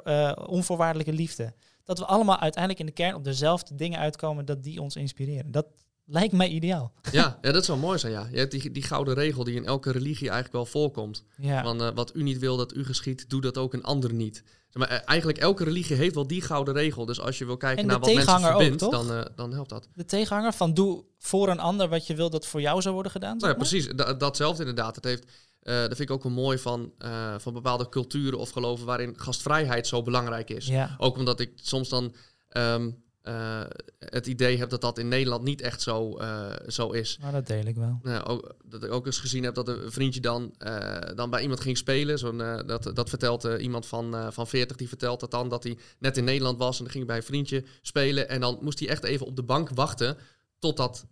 [SPEAKER 2] uh, onvoorwaardelijke liefde. Dat we allemaal uiteindelijk in de kern op dezelfde dingen uitkomen dat die ons inspireren. Dat lijkt mij ideaal.
[SPEAKER 3] Ja, ja dat zou mooi zijn. Ja. Je hebt die, die gouden regel die in elke religie eigenlijk wel voorkomt.
[SPEAKER 2] Ja.
[SPEAKER 3] Van uh, wat u niet wil dat u geschiet, doe dat ook een ander niet. Maar eigenlijk elke religie heeft wel die gouden regel. Dus als je wil kijken naar wat mensen verbindt, ook, dan, uh, dan helpt dat.
[SPEAKER 2] De tegenhanger van doe voor een ander wat je wil dat voor jou zou worden gedaan?
[SPEAKER 3] Nou ja, precies. Da datzelfde inderdaad. Het heeft, uh, dat vind ik ook wel mooi van, uh, van bepaalde culturen of geloven waarin gastvrijheid zo belangrijk is.
[SPEAKER 2] Ja.
[SPEAKER 3] Ook omdat ik soms dan um, uh, het idee heb dat dat in Nederland niet echt zo, uh, zo is.
[SPEAKER 2] Maar dat deel ik wel.
[SPEAKER 3] Uh, ook, dat ik ook eens gezien heb dat een vriendje dan, dan bij iemand ging spelen. Zo'n, dat, dat vertelt iemand van, van 40, die vertelt dat dan dat hij net in Nederland was. En dan ging bij een vriendje spelen. En dan moest hij echt even op de bank wachten totdat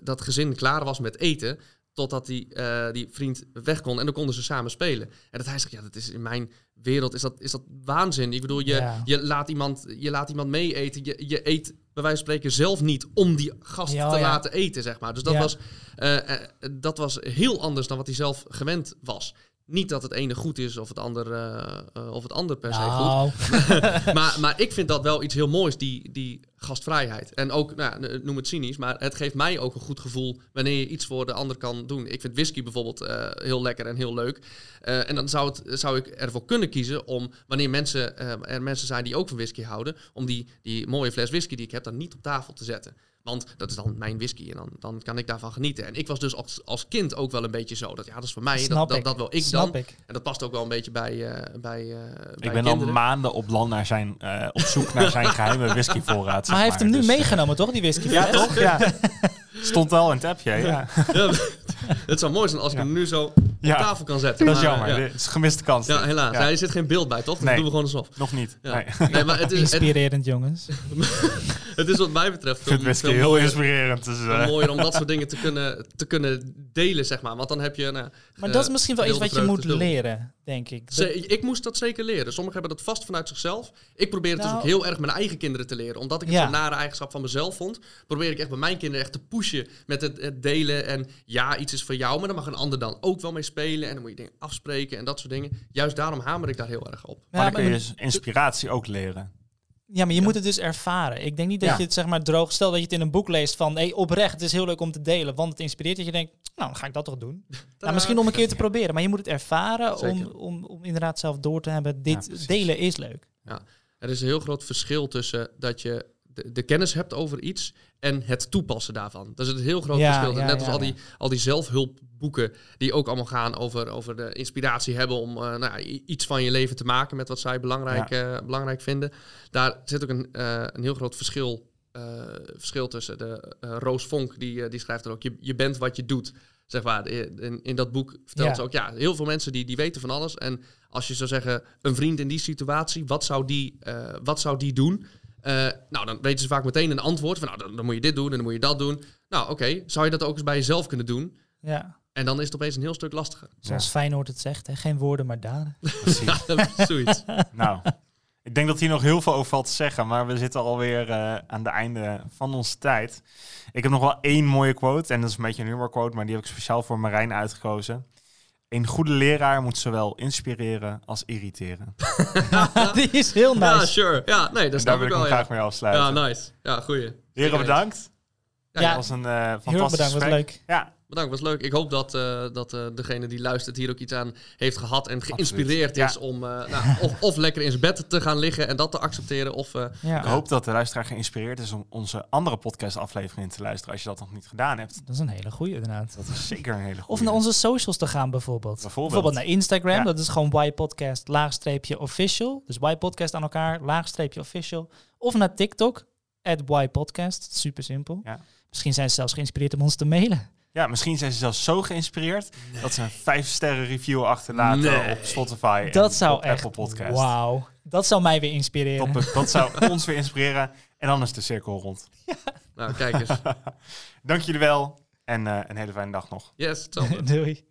[SPEAKER 3] dat gezin klaar was met eten. Totdat die, uh, die vriend weg kon en dan konden ze samen spelen. En dat hij zegt, ja, dat is in mijn wereld is dat, is dat waanzin. Ik bedoel, je, ja. je, laat, iemand, je laat iemand mee eten. Je, je eet bij wijze van spreken zelf niet om die gast ja, te ja. laten eten, zeg maar. Dus dat, was, uh, uh, dat was heel anders dan wat hij zelf gewend was. Niet dat het ene goed is of het ander, uh, of het ander per se
[SPEAKER 2] nou.
[SPEAKER 3] goed. maar, maar ik vind dat wel iets heel moois, die, die gastvrijheid. En ook, nou, noem het cynisch, maar het geeft mij ook een goed gevoel wanneer je iets voor de ander kan doen. Ik vind whisky bijvoorbeeld uh, heel lekker en heel leuk. Uh, en dan zou, het, zou ik ervoor kunnen kiezen om, wanneer mensen, er mensen zijn die ook van whisky houden, om die, die mooie fles whisky die ik heb dan niet op tafel te zetten. Want dat is dan mijn whisky en dan, dan kan ik daarvan genieten. En ik was dus als, als kind ook wel een beetje zo. Dat ja, dat is voor mij, dat, dat, dat, wil ik
[SPEAKER 2] Snap
[SPEAKER 3] dan.
[SPEAKER 2] Ik.
[SPEAKER 3] En dat past ook wel een beetje bij, uh, bij, uh,
[SPEAKER 1] Ik
[SPEAKER 3] bij
[SPEAKER 1] ben
[SPEAKER 3] kinderen.
[SPEAKER 1] al maanden op land naar zijn, uh, op zoek naar zijn geheime whiskyvoorraad.
[SPEAKER 2] Maar hij heeft hem nu
[SPEAKER 1] dus,
[SPEAKER 2] meegenomen, toch, die whisky?
[SPEAKER 1] Ja, toch? Ja. Stond wel in het appje, ja.
[SPEAKER 3] ja. Het zou mooi zijn als ik hem nu zo op
[SPEAKER 1] Ja.
[SPEAKER 3] tafel kan zetten.
[SPEAKER 1] Dat is
[SPEAKER 3] maar,
[SPEAKER 1] jammer.
[SPEAKER 3] Ja,
[SPEAKER 1] Dit is een gemiste kans.
[SPEAKER 3] ja helaas.
[SPEAKER 1] Ja.
[SPEAKER 3] Ja, er zit geen beeld bij, toch? Dat
[SPEAKER 1] Nee.
[SPEAKER 3] doen we gewoon alsof.
[SPEAKER 1] Nog niet.
[SPEAKER 3] Ja.
[SPEAKER 1] Nee.
[SPEAKER 3] Nee, maar het is, het,
[SPEAKER 2] Inspirerend, jongens.
[SPEAKER 3] het is wat mij betreft
[SPEAKER 1] Ik vind heel
[SPEAKER 3] mooier-
[SPEAKER 1] inspirerend. Dus, eh,
[SPEAKER 3] mooier om dat soort dingen te kunnen, te kunnen delen, zeg maar. Want dan heb je... Nou,
[SPEAKER 2] Maar dat is misschien wel iets wat je moet leren, denk ik. Dat-
[SPEAKER 3] Ze- ik moest dat zeker leren. Sommigen hebben dat vast vanuit zichzelf. Ik probeer het dus
[SPEAKER 2] Nou-
[SPEAKER 3] ook heel erg mijn eigen kinderen te leren. Omdat ik het
[SPEAKER 2] Ja.
[SPEAKER 3] zo'n nare eigenschap van mezelf vond, probeer ik echt bij mijn kinderen echt te pushen met het, het delen. En ja, iets is voor jou, maar dan mag een ander dan ook wel mee spelen. En dan moet je dingen afspreken en dat soort dingen. Juist daarom hamer ik daar heel erg op.
[SPEAKER 2] Ja,
[SPEAKER 1] maar dan kun je dus inspiratie ook leren.
[SPEAKER 2] Ja, maar je
[SPEAKER 3] Ja.
[SPEAKER 2] moet het dus ervaren. Ik denk niet dat
[SPEAKER 1] Ja.
[SPEAKER 2] je het zeg maar droog... Stel dat je het in een boek leest van... Hey, oprecht, het is heel leuk om te delen, want het inspireert. Dat je denkt, nou, dan ga ik dat toch doen. Nou, misschien om een keer te proberen. Maar je moet het ervaren om, om, om inderdaad zelf door te hebben. Dit delen is leuk.
[SPEAKER 3] Er is een heel groot verschil tussen dat je de, de kennis hebt over iets en het toepassen daarvan. Dat is een heel groot
[SPEAKER 2] Ja,
[SPEAKER 3] verschil.
[SPEAKER 2] ja,
[SPEAKER 3] Net als
[SPEAKER 2] ja,
[SPEAKER 3] al, die, al die zelfhulpboeken die ook allemaal gaan over, over de inspiratie hebben om eh, nou, iets van je leven te maken met wat zij belangrijk, eh, belangrijk vinden. Daar zit ook een, eh, een heel groot verschil, verschil tussen. De, Roos Vonk die, die schrijft er ook, je, je bent wat je doet. Zeg maar, in, in dat boek vertelt ze ook, ja, heel veel mensen die, die weten van alles. En als je zou zeggen, een vriend in die situatie, wat zou die, wat zou die doen? Eh, nou, dan weten ze vaak meteen een antwoord. Van, nou, dan, dan moet je dit doen en dan moet je dat doen. Nou, oké, zou je dat ook eens bij jezelf kunnen doen?
[SPEAKER 2] Ja,
[SPEAKER 3] En dan is het opeens een heel stuk lastiger.
[SPEAKER 2] zoals Feyenoord het zegt. Hè? Geen woorden, maar daden.
[SPEAKER 1] Precies.
[SPEAKER 3] Ja, zoiets.
[SPEAKER 1] nou, ik denk dat hier nog heel veel over valt te zeggen, maar we zitten alweer eh aan het einde van onze tijd. Ik heb nog wel één mooie quote, en dat is een beetje een humorquote, maar die heb ik speciaal voor Marijn uitgekozen. Een goede leraar moet zowel inspireren als irriteren.
[SPEAKER 2] Die is heel
[SPEAKER 3] Ja,
[SPEAKER 2] nice.
[SPEAKER 3] sure. Ja, nee, dat
[SPEAKER 1] daar wil
[SPEAKER 3] ik
[SPEAKER 1] ik hem
[SPEAKER 3] wel, ja.
[SPEAKER 1] graag mee afsluiten.
[SPEAKER 3] Ja, nice. Ja, goeie.
[SPEAKER 1] Heren, bedankt.
[SPEAKER 3] Ja,
[SPEAKER 2] Ja.
[SPEAKER 1] Dat was een
[SPEAKER 2] Heel erg
[SPEAKER 1] fantastisch
[SPEAKER 2] bedankt, wat
[SPEAKER 1] gesprek.
[SPEAKER 2] leuk.
[SPEAKER 1] Ja,
[SPEAKER 3] Bedankt, was leuk. Ik hoop dat, eh, dat eh, degene die luistert hier ook iets aan heeft gehad en geïnspireerd is om eh, nou, of, of lekker in zijn bed te gaan liggen en dat te accepteren. Of eh,
[SPEAKER 2] Ja,
[SPEAKER 1] ik hoop dat de luisteraar geïnspireerd is om onze andere podcastafleveringen te luisteren als je dat nog niet gedaan hebt.
[SPEAKER 2] dat is een hele goeie inderdaad.
[SPEAKER 1] Dat is zeker een hele goede.
[SPEAKER 2] Of naar onze socials te gaan bijvoorbeeld.
[SPEAKER 1] Bijvoorbeeld.
[SPEAKER 2] naar Instagram.
[SPEAKER 1] Ja.
[SPEAKER 2] Dat is gewoon Y-podcast laagstreepje official. Dus Y-podcast aan elkaar, laagstreepje official. Of naar TikTok, at Y-podcast. Super simpel.
[SPEAKER 1] Ja.
[SPEAKER 2] Misschien zijn ze zelfs geïnspireerd om ons te mailen.
[SPEAKER 1] Ja, misschien zijn ze zelfs zo geïnspireerd dat ze een vijf sterren review achterlaten
[SPEAKER 3] Nee.
[SPEAKER 1] op Spotify en
[SPEAKER 2] Dat zou
[SPEAKER 1] op
[SPEAKER 2] echt...
[SPEAKER 1] Apple Podcast.
[SPEAKER 2] Wauw. Dat zou mij weer inspireren.
[SPEAKER 1] Dat, dat zou ons weer inspireren. En dan is de cirkel rond.
[SPEAKER 3] nou, kijk eens.
[SPEAKER 1] Dank jullie wel en eh, een hele fijne dag nog.
[SPEAKER 3] Yes, hetzelfde.
[SPEAKER 2] Doei.